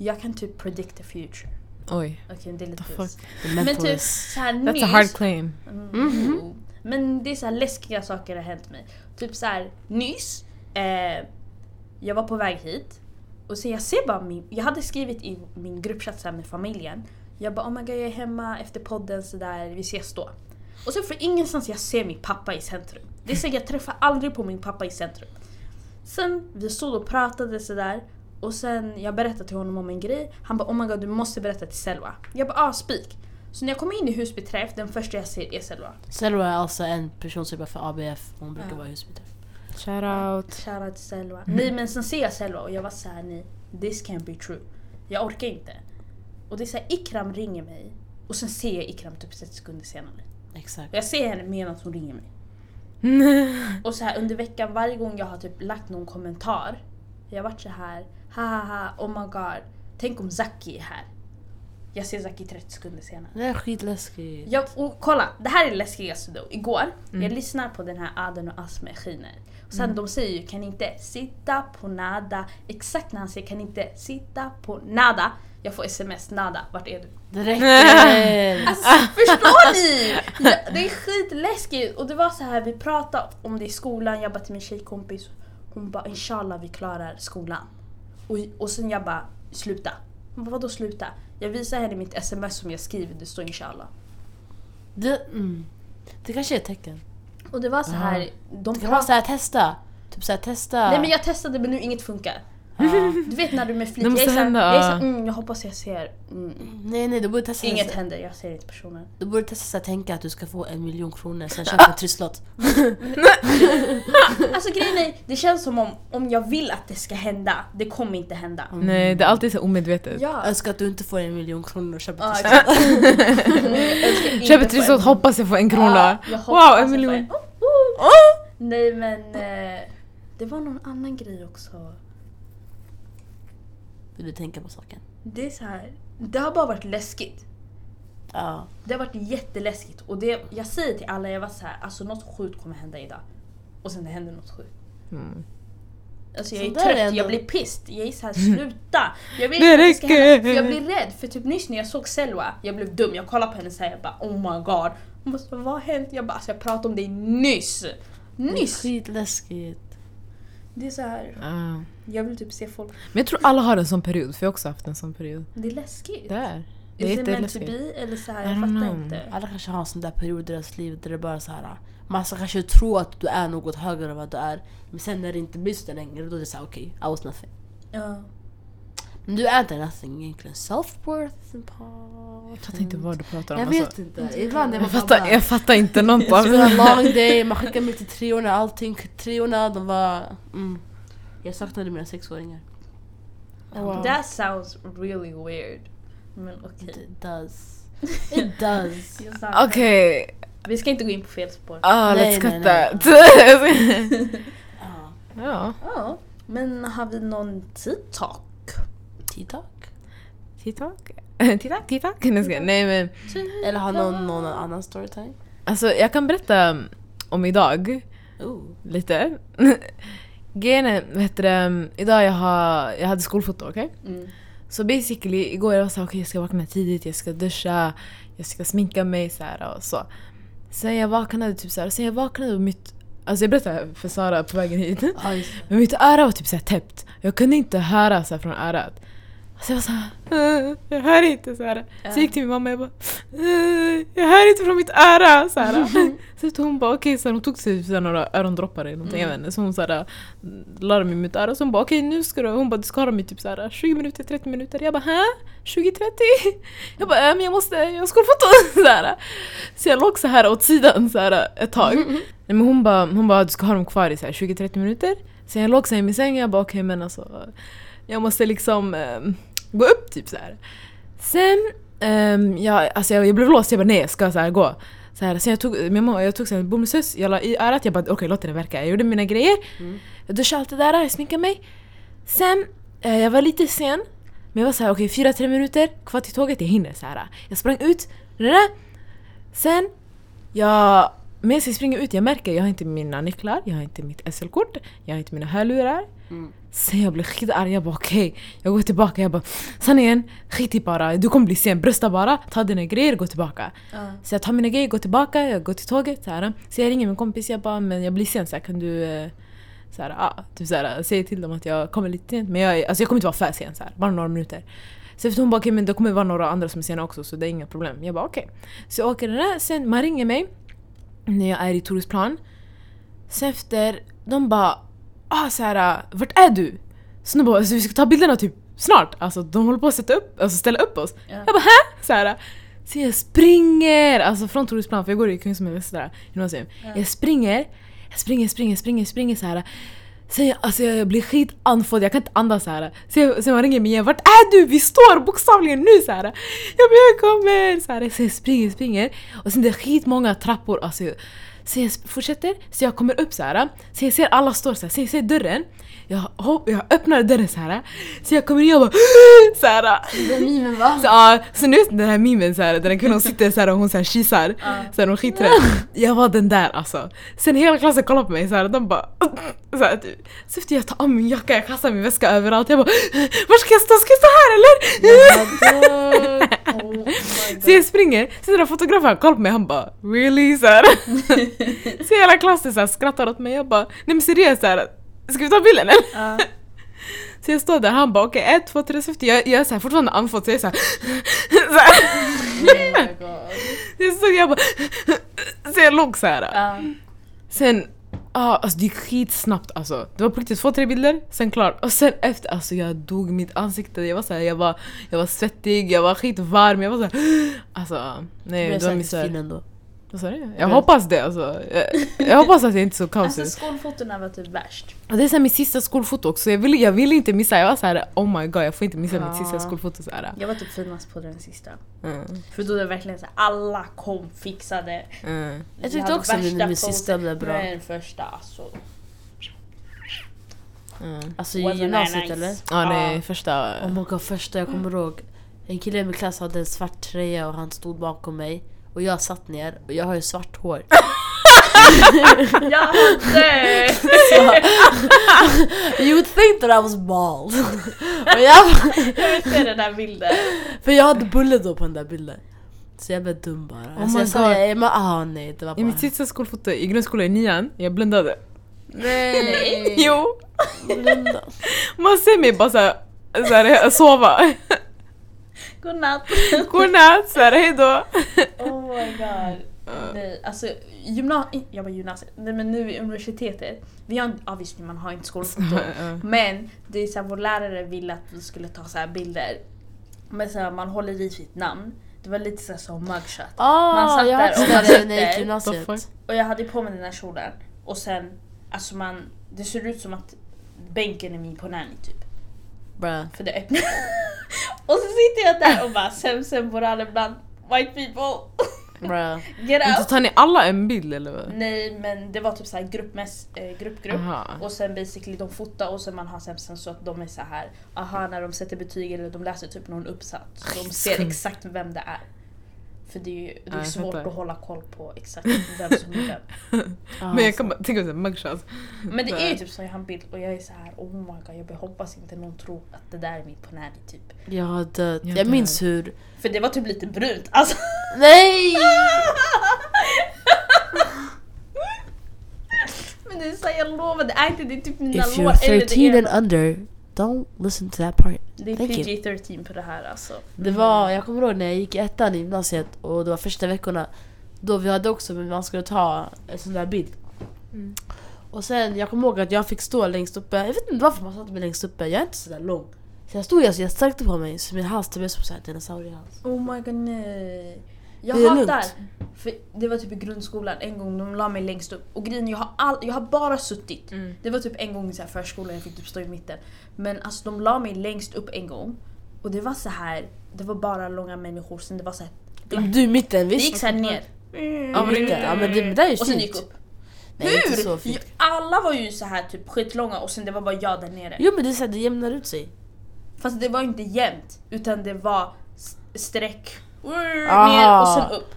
Jag kan typ predict the future. Oj. Okej, det är lite Men typ mentalist. såhär That's nyss... a hard claim. Mm, Mhm. Men det är så här läskiga saker har hänt mig. Typ så här nyss, eh, jag var på väg hit och så jag ser bara min, jag hade skrivit i min gruppchatt med familjen. Jag bara oh my god jag är hemma efter podden så där vi ses då. Och så från ingenstans jag ser min pappa i centrum. Det är så jag träffar aldrig på min pappa i centrum. Sen vi stod och pratade sådär och sen jag berättade till honom om en grej. Han bara oh my god du måste berätta till Selva. Jag bara ah spik. Så när jag kommer in i Husby träff, den första jag ser är Selva. Selva är alltså en person som jobbar för ABF. Hon brukar Ja. vara i husbyte. Shout out. Shoutout till Selva. Nej men sen ser jag Selva och jag var såhär nej, this can't be true. Jag orkar inte. Och det är såhär, Ikram ringer mig och sen ser jag Ikram typ 30 sekunder senare. Exakt. Och jag ser henne medan hon ringer mig. *laughs* Och så här under veckan varje gång jag har typ lagt någon kommentar. Jag har varit så här, ha ha ha, oh my god. Tänk om Zaki är här. Jag ser Zaki 30 sekunder senare. Det är skitläskigt. Jag, och kolla, det här är det läskigaste då. Igår, Mm. jag lyssnar på den här Aden och Asme skiner. Och sen de säger ju kan inte sitta på nada. Exakt när han säger kan inte sitta på nada. Jag får sms, nada, vart är du? Det räcker! *laughs* Alltså förstår ni? Ja, det är skitläskigt. Och det var så här, vi pratade om det i skolan, jag bara till min tjejkompis. Hon bara inshallah vi klarar skolan. Och, och sen jag bara sluta. Hon bara vadå sluta? Jag visar henne mitt sms som jag skriver, det står inshallah. Det, mm. det kanske är ett tecken. Och det var så här, de Det kan vara såhär testa. Typ såhär testa. Nej men jag testade men nu inget funkar. Du vet när du är med flit, Det måste jag är såhär, hända, jag, är såhär, mm, jag hoppas jag ser. Mm. Nej nej, du borde testa Inget så- händer, jag ser inte personen. Du borde testa så här, tänka att du ska få en miljon kronor, sen köpa en trisslott. *laughs* Alltså grejen är, det känns som om, om jag vill att det ska hända, det kommer inte hända. Nej, det är alltid så omedvetet. Ja. Jag önskar att du inte får en miljon kronor och köper Ja, trisslott. exakt. *laughs* Jag önskar inte Köp ett få trisslott, hoppas jag får en krona. Hoppas wow, jag en får miljon. en- Oh, oh. Nej men eh, det var någon annan grej också. Vill du tänka på saken? Det är så här, det har bara varit läskigt. Ja. Det har varit jätteläskigt och det, jag säger till alla, jag var så här, alltså något sjukt kommer hända idag. Och sen det händer något sjukt. Mm. Alltså jag är är trött, ändå- jag blir pissed. Jag är såhär sluta. Jag vill Det inte det ska hända, för jag blir rädd. För typ nyss när jag såg Selwa, jag blev dum. Jag kollade på henne och sa jag bara oh my god. Hon bara, vad har hänt? Jag bara alltså jag pratade om dig nyss. Det är Nyss! skitläskigt. Det är så här. Ah. jag vill typ se folk. Men jag tror alla har en sån period, för jag har också haft en sån period. Det är läskigt. Det är. Det är Is it meant to be? Eller så här, jag fattar know. inte. Alla kanske har en sån där period i deras liv där det bara är så här. Man ska kanske tro att du är något högre än vad du är. Men sen när det inte blir så längre, då är det såhär okej, I was nothing. Ja. Men du är inte nothing egentligen. Self-worth. Jag fattar inte vad du pratar om. Jag alltså. vet inte. Ibland är Jag fattar, jag fattar inte been a det. long day, man skickar mig till treorna, allting. Treorna, de var... Mm. Jag saknade mina sexåringar. Wow. That sounds really weird. Men okej. It does. It does. *laughs* Okej, Vi ska inte gå in på fel spår. ah, Nej, let's nej, cut nej. that. *laughs* *laughs* Ja. ja, Ja. Men har vi någon TikTok? TikTok? TikTok. TikTok, TikTok. Nej, men Eller har någon någon annan storytime? alltså jag kan berätta om idag Oh. lite. *laughs* Grejen är, vad heter det, idag jag, har, jag hade skolfoto, okej? Mm. Så basically igår jag var såhär okej jag ska vakna tidigt, jag ska duscha, jag ska sminka mig så här och så. Sen jag vaknade typ så här, sen jag vaknade och mitt, alltså jag berättade för Sara på vägen hit. Det. Men mitt öra var typ så här täppt. Jag kunde inte höra så här från örat. Så jag var såhär, "Eh, jag hör inte så här. Så jag gick till min mamma och jag bara, "Eh, jag hör inte från mitt öra. Så, här. *laughs* så hon bara okej, så hon tog sig så här, några örondroppar eller någonting, jag vet inte. Så hon så här, la dem i mitt öra. Så hon bara okej nu ska du, hon bara du ska ha dem i typ så här, 20 minuter, 30 minuter. Jag bara hä? 20-30? *laughs* Jag bara äh, men jag måste, jag har skolfoto. *laughs* Så, här. så jag låg så här åt sidan så här, ett tag. Nej, men hon bara, hon bara du ska ha dem kvar i så här 20-30 minuter. Så jag låg så i min säng och jag bara okej men alltså jag måste liksom ehm, gå upp typ så här. Sen, um, jag, alltså jag, jag blev låst, jag bara nej jag ska så här gå. Så här, sen jag tog, min mamma, jag tog så en jag la i örat, jag bara okej låt det verka. Jag gjorde mina grejer, Mm. jag duschade allt det där, jag sminkade mig. Sen, eh, jag var lite sen, men jag var så här okej fyra, tre minuter kvar till tåget, jag hinner så här. Jag sprang ut, där. Sen, jag, medan jag springer ut, jag märker jag har inte mina nycklar, jag har inte mitt SL-kort, jag har inte mina hörlurar. Mm. Sen jag blev skitarg, jag bara okej, jag går tillbaka, jag bara sanningen, skit i bara, du kommer bli sen, brösta bara, ta dina grejer, gå tillbaka. Ja. Så jag tar mina grejer, går tillbaka, jag går till tåget så här. Så jag ringer min kompis, jag bara men jag blir sen så här, kan du eh, så här, ah, typ så här, säga till dem att jag kommer lite sent. Men jag, alltså jag kommer inte vara för sen, så här, bara några minuter. Så efter hon bara okej men det kommer vara några andra som är sena också så det är inga problem. Jag bara okej. Så jag åker den där, sen man ringer mig när jag är i Torsplan. Sen efter, de bara ah, så här, vart är du? Så de bara alltså, vi ska ta bilderna typ snart. Alltså de håller på att sätta upp, alltså ställa upp oss. Ja. Jag bara hä? Så, här, så jag springer alltså från Torsplan för jag går i Kungsholmen gymnasium. Ja. Jag springer, jag springer, springer, springer, springer så här. Sen jag, alltså jag blir skitandfådd, jag kan inte andas så här. Så jag, sen man ringer mig igen, vart är du? Vi står bokstavligen nu så här. Jag bara jag kommer! Så här, så jag springer, springer. Och sen det är skitmånga trappor. Alltså, så jag fortsätter, så jag kommer upp så här. Så jag ser alla står så här, så jag ser dörren. Jag, hopp, jag öppnar dörren så här. Så jag kommer in och bara *gasps* så här. Den memen va? Så, ja, så nu den här memen så här, den kvinnan sitter så här och hon så här kisar. Ja. Så här, hon skiträdd. Jag var den där alltså. Sen hela klassen kollade på mig så här, de bara *laughs* så här, typ. Så efter jag tar av min jacka, jag kastar min väska överallt. Jag bara Var ska jag stå? Ska jag stå här eller? *laughs* Oh Så jag springer, så den där fotografen kollar på mig han bara really? Så, här. *laughs* så hela klassen så här, skrattar åt mig. Jag bara nej men seriöst så här, ska vi ta bilden eller? Ja. *laughs* Så jag står där, han bara okej ett, två, tre, så efter jag, jag är så här, fortfarande andfådd så jag är såhär så här. Oh my god. Jag stod jag bara *laughs* Så jag låg såhär. Ja. Sen, ah, alltså det gick skitsnabbt alltså. Det var på riktigt två, tre bilder, sen klart. Och sen efter, alltså jag dog mitt ansikte. Jag var såhär, jag var, jag var svettig, jag var skitvarm, jag var såhär *gasps* Alltså, nej Du det var min är säkert fin så ändå. Vad sa du? Jag hoppas det alltså. Jag, jag hoppas att jag inte såg *laughs* kaos Alltså ut. skolfotona var typ värst. Och det är såhär mitt sista skolfoto också, jag ville jag vill inte missa. Jag var såhär oh my god jag får inte missa Ja. mitt sista skolfoto såhär. Jag var typ finast på den sista. Mm, För då är det verkligen så här, alla kom, fixade. mm. Jag tyckte också att min sista blev bra. Men första alltså. Mm. Alltså i gymnasiet nice. eller? Ja nej, första... Oh my god, första jag kommer ihåg. En kille i min klass hade en svart tröja och han stod bakom mig. Och jag satt ner och jag har ju svart hår. *laughs* Jag hade! You would think that I was bald. och jag, Jag vill se den där bilden. för jag hade bulle då på den där bilden. Så jag blev dum bara. Oh alltså jag sa jag, men ah nej det var I bara... mitt sista skolfoto i grundskolan i nian, jag blundade. Nej! *laughs* Jo! Blunda. Man ser mig bara såhär, såhär sova. Godnatt. *laughs* Godnatt, såhär hejdå. Oh my god. Nej, alltså gymnasiet, jag var gymnasiet, nej men nu i universitetet. Vi har inte, ja visst man har inte skolfoto. *laughs* Men det är så här, vår lärare ville att vi skulle ta så här bilder. Men så här, man håller i sitt namn. Det var lite så här som mugshot. Man Ah, satt jag där och man det när jag gick sitter. gymnasiet. Och jag hade på mig den här kjolen. Och sen, alltså man, det ser ut som att bänken är min på nanny typ. Bruh. För det öppnar. *laughs* Och så sitter jag där och bara Sem Borale bland white people. *laughs* Bruh. Get out! tar ni alla en bild eller vad? Nej men det var typ såhär gruppmäss, eh, gruppgrupp. Aha. Och sen basically de fotar och sen man har sen så att de är så här. aha när de sätter betyg eller de läser typ någon uppsats. De ser exakt vem det är. För det är ju det Ja, är jag svårt fattar. att hålla koll på exakt vem som är vem. *laughs* Men jag kan bara tänka mig mugshots. Men det är ju typ så jag har en bild och jag är så här oh my god jag hoppas inte någon tror att det där är min Ponani typ. Jag har dött. Jag Jag minns hur... För det var typ lite brunt alltså. Nej! *laughs* Men det är så här, jag lovar det är inte det är typ mina If lår you're eller det 13 är, and under, don't listen to that part. det är Thank you. PG-13 på det här alltså. Det var, jag kommer ihåg när jag gick i ettan i gymnasiet och det var första veckorna då vi hade också, men man skulle ta en sån där bild. Mm. Och sen, jag kommer ihåg att jag fick stå längst uppe, jag vet inte varför man satte mig längst uppe, jag är inte sådär lång. Så jag stod alltså, jag sträckte på mig så min hals blev som såhär dinosauriehals. Oh my god nej. Jag Det är hatar, lugnt. för det var typ i grundskolan en gång de la mig längst upp och grejen jag har, all, jag har bara suttit. Mm. Det var typ en gång i så här förskolan jag fick typ stå i mitten. Men alltså de la mig längst upp en gång och det var så här. det var bara långa människor sen det var så här, Du i mitten det visst? gick så här ner. Ja, men det är Mitten. ja men det, det är ju Och sen gick upp. Nej, så Hur? Alla var ju så här typ skitlånga och sen det var bara jag där nere. Jo men det är såhär, det jämnar ut sig. Fast det var inte jämnt utan det var s- ner och sen upp.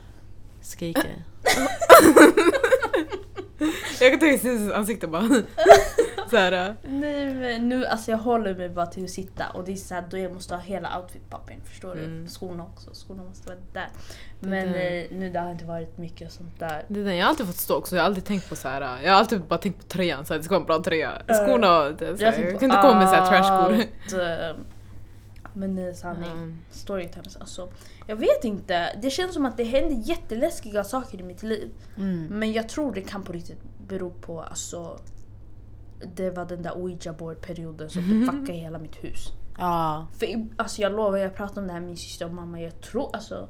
Skriker. *laughs* Jag kan tänka mig Cissis ansikte bara. *laughs* Såhär. Nej men nu, alltså jag håller mig bara till att sitta och det är såhär då jag måste ha hela outfit-pappen, förstår Mm. du? Skorna också, skorna måste vara där. Men där. eh, nu det har inte varit mycket sånt där. Det är den jag har alltid fått stå också, jag har alltid tänkt på så här. Jag har alltid bara tänkt på tröjan, så här, det ska vara en bra tröja. Skorna, det, är så här, jag kan inte komma med så här trashskor. Men är sanning. Mm. Storytimes alltså. Jag vet inte, det känns som att det händer jätteläskiga saker i mitt liv. Mm. Men jag tror det kan på riktigt bero på alltså det var den där ouija board perioden som *laughs* typ fuckade hela mitt hus. Ja. För alltså jag lovar, jag pratade om det här med min syster och mamma. Jag tror alltså...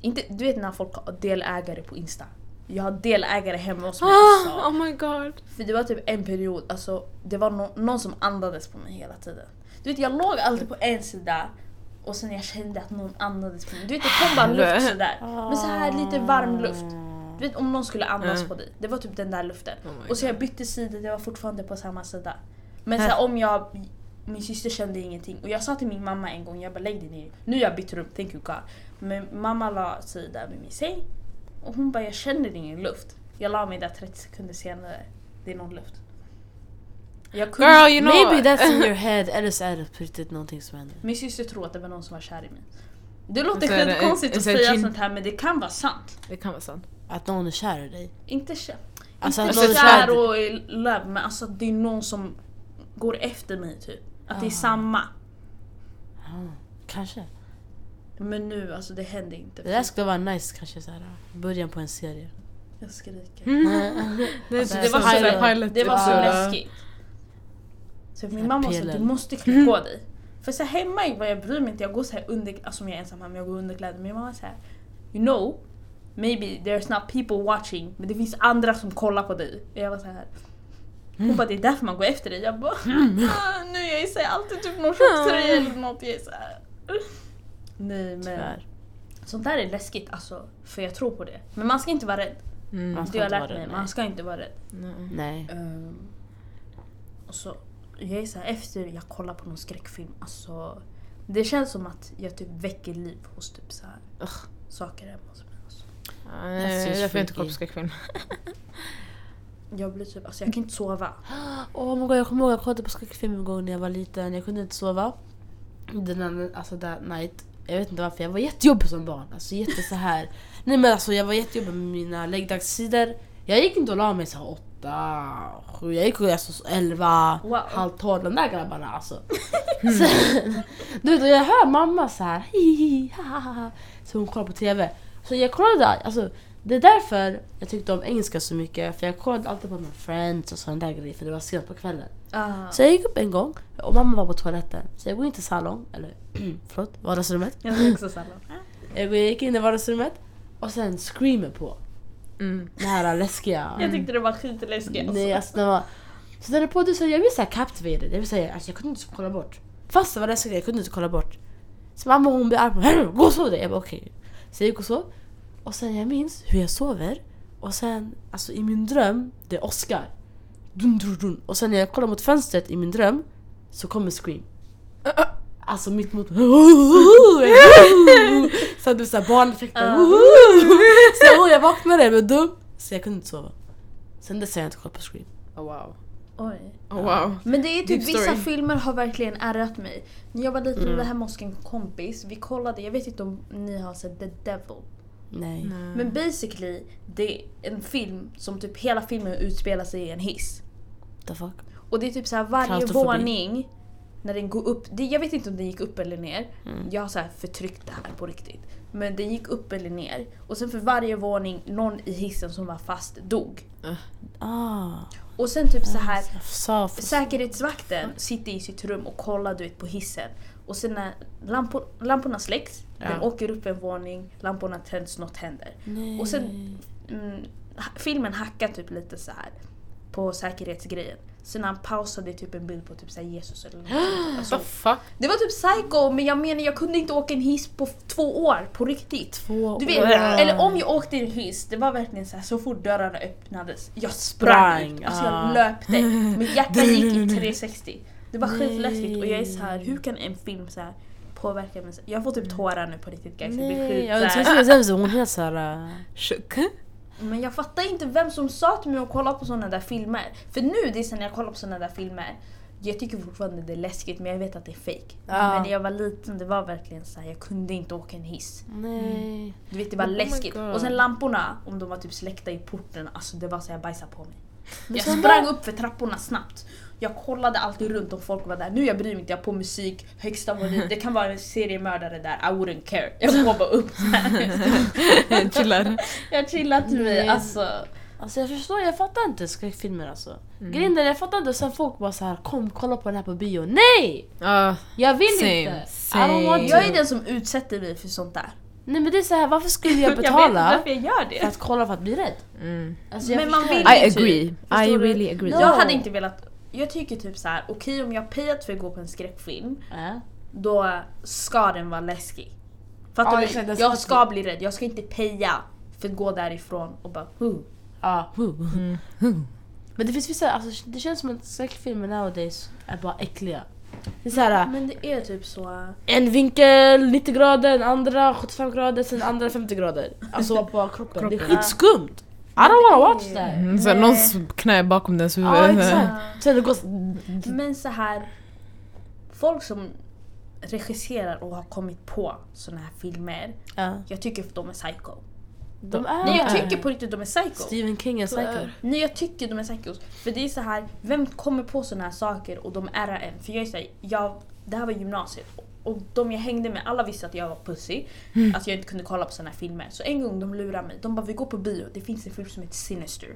Inte, du vet när folk har delägare på Insta. Jag har delägare hemma hos mig. Ah, oh my god. För det var typ en period, alltså det var nå- någon som andades på mig hela tiden. Du vet jag låg alltid på en sida och sen jag kände att någon andades på mig. Du vet det kom bara luft sådär. Men så här lite varm luft. Du vet om någon skulle andas Mm. på dig. Det var typ den där luften. Oh och så jag bytte sida, det var fortfarande på samma sida. Men så om jag... Min syster kände ingenting. Och jag sa till min mamma en gång, jag bara lägg dig ner. Nu har jag bytt rum, thank you God. Men mamma la sig där vid min säng. Och hon bara, jag känner ingen luft. Jag la mig där 30 sekunder senare. Det är någon luft. Jag kunde, Girl you know. Maybe that's in your *laughs* head, eller så är det på riktigt någonting som händer. Min syster tror att det var någon som var kär i mig. Det låter Så är det- skitkonstigt att så är det säga sånt här men det kan vara sant. Det kan vara sant. Att någon är kär i dig. Inte kär. Alltså inte är kär och i love men alltså att det är någon som går efter mig typ. Att det är Ah. samma. Ja, Kanske. Men nu alltså det händer inte. Det där skulle vara nice kanske såhär, början på en serie. Jag skriker. *laughs* Det, Alltså, är det, var så så, pilot- pilot. det var så läskigt. Så min mamma sa du måste klä på dig. För så här, hemma jag bryr mig inte, jag går så här under, alltså om jag är ensam hemma, jag går under kläder. Men min mamma säger You know, maybe there's not people watching, men det finns andra som kollar på dig. Och jag var så här. Hon bara det är därför man går efter dig. Jag bara ah, nu är jag så här, alltid typ någon tjocktröja eller något. Jag är så här. Nej men Tyvärr. sånt där är läskigt alltså. För jag tror på det. Men man ska inte vara rädd. Mm. Man ska Det har jag inte lärt vara mig, rädd, man ska inte vara rädd. Nej. Ehm, och så, jag är så här, efter jag kollar på någon skräckfilm, alltså det känns som att jag typ väcker liv hos typ så här Ugh. saker hemma hos mig. Alltså. Ja, jag inte kollar på skräckfilm. *laughs* Jag blir typ, alltså jag kan inte sova. Åh *gasps* my god, jag kommer ihåg jag kollade på skräckfilm en gång när jag var liten. Jag kunde inte sova. Den alltså that night. Jag vet inte varför, jag var jättejobbig som barn. Alltså jätte så här. Nej men alltså jag var jättejobbig med mina läggdagstider. Jag gick inte och la mig så här åtta, sju, jag gick och alltså elva, Wow. halv tolv. De där grabbarna alltså. *laughs* Sen, du vet, jag hör mamma så här. Hi, hi, ha, ha, ha. Så hon kollar på TV. Så jag kollade, alltså det är därför jag tyckte om engelska så mycket. För jag kollade alltid på med Friends och sådana där grejer för det var sent på kvällen. Ah. Så jag gick upp en gång och mamma var på toaletten. Så jag går in till salong, eller *clears throat* förlåt, vardagsrummet. Jag också sallad. Jag gick in i vardagsrummet och sen screamer på. Mm. Det här läskiga. Jag tyckte det var skitläskigt. Alltså. Nej, alltså det var... Så den är på det så jag blev såhär captivated. Jag vill säga, alltså jag kunde inte kolla bort. Fast det var läskigt, jag kunde inte kolla bort. Så mamma hon blir arg på mig. Gå och sov dig. Jag bara okej. Så jag gick och sov. Och sen jag minns hur jag sover. Och sen alltså i min dröm, det är Oscar. Dun, dun, dun. Och sen när jag kollar mot fönstret i min dröm så kommer Scream. Alltså mitt mot... *laughs* Så du såhär barneffekter. Så jag, jag vaknade, blev dum. Så jag kunde inte sova. Sen dess har jag inte kollat på Scream. Oh, wow. Oj. Oh, wow. Men det är typ vissa filmer har verkligen ärrat mig. När jag var liten Mm. var hemma hos en kompis, vi kollade, jag vet inte om ni har sett The Devil. Nej. Men basically, det är en film som typ hela filmen utspelar sig i en hiss. The fuck? Och det är typ så här varje våning, när den går upp, det, jag vet inte om den gick upp eller ner. Mm. Jag har så här förtryckt det här på riktigt. Men den gick upp eller ner. Och sen för varje våning, någon i hissen som var fast dog. Ah. Och sen typ så här. Säkerhetsvakten sitter i sitt rum och kollar du vet, på hissen. Och sen när lampor, lamporna släcks, den Ja. åker upp en våning, lamporna tänds, något händer. Nej. Och sen mm, filmen hackar typ lite så här på säkerhetsgrejen. Sen han pausade typ en bild på typ så Jesus eller något *gasps* alltså, The fuck? Det var typ psycho men jag menar jag kunde inte åka en hiss på två år på riktigt. Två Du vet, år. eller om jag åkte en hiss, det var verkligen så här, så fort dörrarna öppnades, jag sprang, ut. Alltså jag ah. löpte. Mitt *laughs* hjärta gick i 360. Det var skitläskigt och jag är så här, hur kan en film så här påverka mig? Jag får typ tårar nu på riktigt guys. Jag blir Nej, skit jag helt såhär... Shook. Men jag fattar inte vem som sa till mig att kolla på såna där filmer. För nu, det är sen när jag kollar på såna där filmer, jag tycker fortfarande det är läskigt men jag vet att det är fake. Ja. Men när jag var liten, det var verkligen så här, jag kunde inte åka en hiss. Nej. Du vet det var Oh läskigt. Och sen lamporna, om de var typ släckta i porten, alltså det var så jag bajsade på mig. Jag sen sprang upp för trapporna snabbt. Jag kollade alltid runt om folk var där. Nu jag bryr mig inte, jag på musik, högsta volym. Det kan vara en seriemördare där, I wouldn't care. Jag går bara upp här. *laughs* Chillar. Jag chillar till mig, alltså. Alltså jag förstår, jag fattar inte skräckfilmer alltså. Grejen är, jag fattar inte, sen folk bara så här kom kolla på den här på bio. Nej! Uh, Jag vill Same, inte! Same. Jag är den som utsätter mig för sånt där. Nej men det är så här, varför skulle jag *laughs* Jag vet inte betala varför jag gör för det. att kolla för att bli rädd? mm. Alltså, jag Men man vill I typ. agree. I really agree. No. Jag hade inte velat... Jag tycker typ så här: okej om jag payat för att gå på en skräckfilm, Ja. då ska den vara läskig. Fattar Ja, du? jag ska bli rädd, jag ska inte paya för att gå därifrån och bara huh. Ja. Mm. Men det finns vissa, alltså, det känns som att skräckfilmer nowadays är bara äckliga. Det är såhär, Men det är typ så... en vinkel 90 grader, en andra 75 grader, sen andra 50 grader. Alltså på kroppen. Det är Kroppen. skitskumt! I don't wanna watch that! Mm, så någons knä är bakom dens huvud. Ja exakt. Sen det går... Men så här folk som regisserar och har kommit på såna här filmer, Ja. jag tycker att de är psycho. De är... Nej jag tycker på riktigt de är psycho. Stephen King är psycho. Nej jag tycker de är psychos. För det är så här, vem kommer på såna här saker och de ärrar en? För jag är såhär, jag, det här var gymnasiet och de jag hängde med, alla visste att jag var pussy. Att jag inte kunde kolla på såna här filmer. Så en gång de lurade mig, de bara vi går på bio, det finns en film som heter Sinister.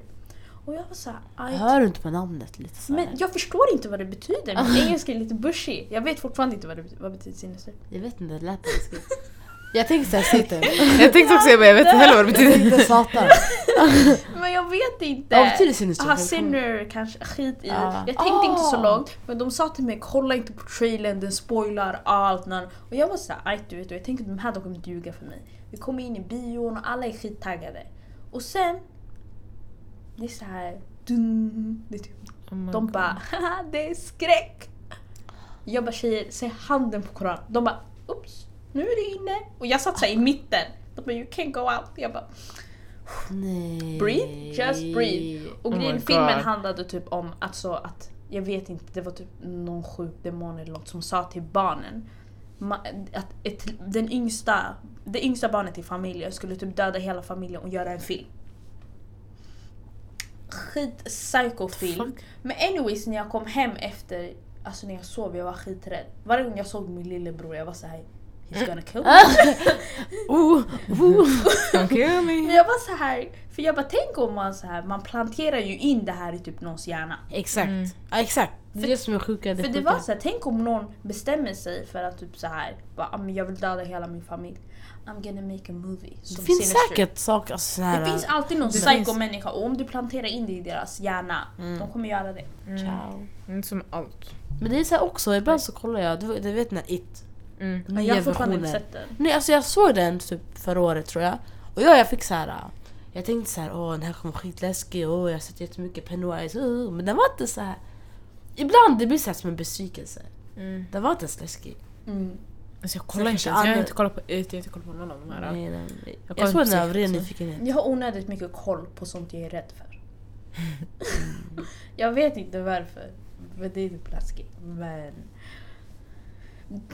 Och jag var såhär, "Aj." Hör du inte på namnet lite så men jag förstår inte vad det betyder. Min *laughs* engelska är lite bushy. Jag vet fortfarande inte vad det betyder, vad betyder sinister. Jag vet inte, det lät läskigt. Jag tänkte såhär Satan. Jag tänkte också, jag, bara, jag vet inte heller vad det Jag betyder. tänkte Satan. *laughs* Men jag vet inte. Vad betyder sinister? Aha, sinner kanske, skit i. Ja. Jag tänkte inte så Ah. långt, men de sa till mig kolla inte på trailern, den spoilar allt. när-" Och jag var såhär, aj du vet, och jag tänkte de här de kommer ljuga för mig. Vi kommer in i bion och alla är skittaggade. Och sen, det är så här, dun, det är typ, Oh my de God. bara haha det är skräck. Jag bara tjejer, säg handen på koran. De bara oops, nu är det inne. Och jag satt såhär i mitten. De bara you can't go out. Jag bara Nej. breathe, just breathe. Och Oh grejen, filmen handlade typ om att så att, jag vet inte, det var typ någon sjuk demon eller något som sa till barnen att ett, den yngsta, det yngsta barnet i familjen skulle typ döda hela familjen och göra en film. Skit psycho film. Fuck. Men anyways när jag kom hem efter, alltså när jag sov jag var skiträdd. Varje gång jag såg min lillebror jag var så här. He's gonna kill me. *laughs* Don't kill Men me. jag var så här, för jag bara tänk om man så här, man planterar ju in det här i typ någons hjärna. Exakt. Mm. Ja exakt. Det är det som är sjuka. För det sjuka. var så här, tänk om någon bestämmer sig för att typ så här, bara, "Ah, men jag vill döda hela min familj. I'm gonna make a movie. Det finns Sinister. säkert saker alltså, så här, Det finns alltid någon Det psycho-människa och om du planterar in det i deras hjärna, Mm. de kommer göra det. Ciao. Inte som allt. Men det är så här också, ibland så kollar jag, du, du vet när It, Mm. Men Nya jag har fortfarande inte sett den. Nej alltså jag såg den typ förra året tror jag. Och ja, jag fick så här. Jag tänkte så här, åh den här kommer vara skitläskig, åh jag har sett jättemycket Pennywise, uh, men den var inte så här. Ibland det blir så här som en besvikelse. Mm. Den var inte ens läskig. Mm. Alltså jag kollar inte jag har inte kollat på jag har inte kollat på någon av de här. Nej, nej, nej. Jag Jag, kollar såg den av ren nyfikenhet. Jag har onödigt mycket koll på sånt jag är rädd för. *laughs* *laughs* jag vet inte varför. Men det är typ läskigt. Men...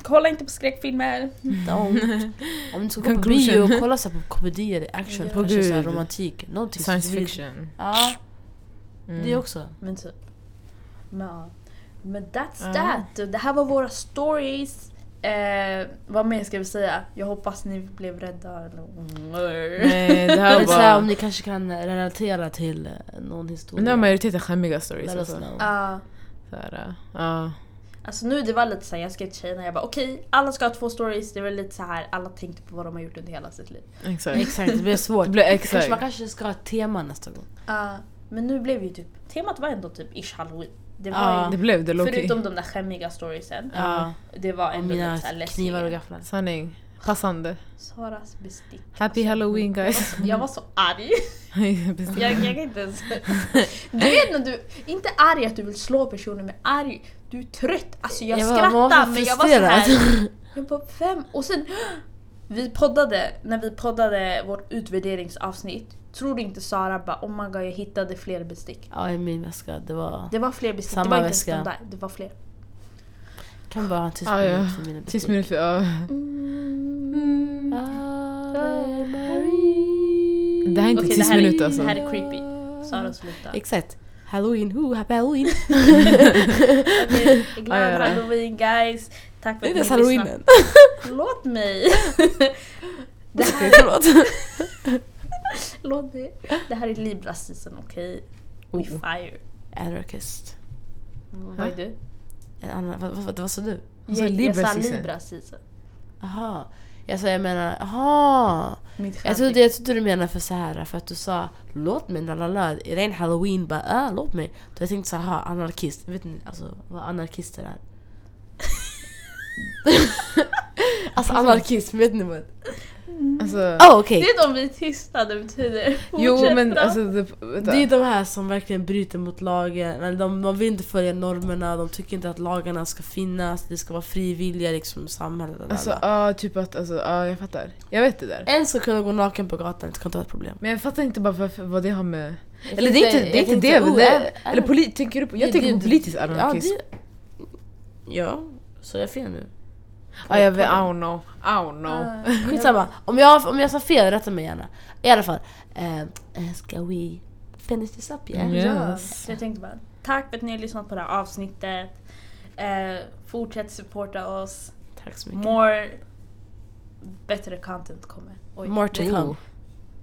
Kolla inte på skräckfilmer. Don't. Om du ska gå på bio kolla så på komedier, action, Ja. kanske så romantik. Någonting Science fiction. Ja, Mm. det också. Men typ. Men, ja. men that's Ja. that. Det här var våra stories. Eh, vad mer ska vi säga? Jag hoppas ni blev rädda. Nej, det här var så här, om bara... ni kanske kan relatera till någon historia. Men det var majoriteten skämmiga stories. Let us Alltså. know. Ja. Så här, äh, ja. Alltså nu det var lite såhär, jag skrev till tjejerna, jag bara okej, alla ska ha två stories. Det var lite så här, alla tänkte på vad de har gjort under hela sitt liv. exakt. Exakt, det blir svårt. *laughs* Det blir Kanske, exakt. man kanske ska ha ett tema nästa gång. Ja, men nu blev ju typ, temat var ändå typ ish halloween. Det var Ja. Det ju, blev det förutom de där skämmiga storiesen. Ja. Det var ändå mina lite såhär läskiga. knivar och gafflar. Sanning. Passande. Saras bestick. Happy halloween guys. Jag var så arg. *laughs* Jag, jag kan inte ens... Du vet när du, inte arg att du vill slå personer men arg, du är trött. Alltså jag, Jag skrattade men jag var så här. *laughs* Jag bara fem och sen *gasps* vi poddade, när vi poddade vårt utvärderingsavsnitt Tror du inte Sara bara oh my god jag hittade fler bestick. Ja, i min väska. Det var... Det var fler bestick, Samma det var inte ens de där, det var fler. kan bara ha en tyst Ah, ja. minut för mina Tyst bestick. minut för... ja. Mm. Ave Maria. Det här är inte Okej, tyst det här är- minut alltså. Det här är creepy. Sara sluta. Exakt. Halloween, who, happy halloween. *laughs* *laughs* Okej, glad Ja, ja, ja. halloween guys. Tack för Det är att inte ni lyssnade. *laughs* Låt mig. Det här, Okej, förlåt. låt mig. Det här är Libra season, okej? We Oh. fire. Anarchist. Vad är du? En annan, vad, vad, vad sa du? Hon sa Libra sa season. Libra season. Jag sa jag menar, jaha. Jag trodde, jag trodde du menade för så här för att du sa låt mig, lalala. Det är en halloween, bara ah, låt mig. Då jag tänkte så här, anarkist. Vet ni alltså, vad anarkister är? *laughs* *laughs* alltså anarkism, vet ni vad? Alltså, Oh, okej. Det är de vi är tysta, det betyder. jo Fortsätt men då. alltså... Det. Det är de här som verkligen bryter mot lagen. De, de vill inte följa normerna, de tycker inte att lagarna ska finnas. Det ska vara fri vilja liksom samhället. Alltså ja, typ att, alltså ja jag fattar. Jag vet det där. En ska kunna gå naken på gatan, det ska inte vara ett problem. Men jag fattar inte bara varför, vad det har med... Jag Eller det är inte det, är jag inte tänkte, det, men oh, det är- är Eller det- poli, tänker du på, jag det- tänker det- på politisk Ja, anarkism. det, ja, så jag fel nu? Ja, jag vet, I don't know. I don't know. Ah, *laughs* Skitsamma, om jag, om jag sa fel, rätta mig gärna. I alla fall, eh, ska we finish this up yeah? Ja, Yes. jag tänkte bara tack för att ni har lyssnat på det här avsnittet. Eh, fortsätt supporta oss. Tack så mycket. More bättre content kommer. Oj, More to come.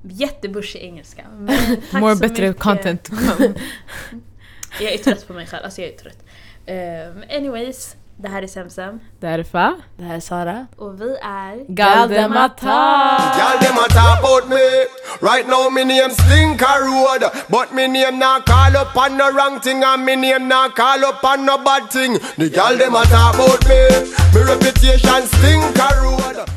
Jättebushig engelska. *laughs* More bättre mycket. content *laughs* to come. Jag är trött på mig själv, alltså jag är trött. Men anyways, det här är Semsem Därför. Det här är Sara. och vi är Galdemata! Y'all them a talk about me. Right now me name Slinker Road, but me name not call up on no wrong thing, and me name not call up on no bad thing. The y'all them a talk about me. Me reputation Slinker Road.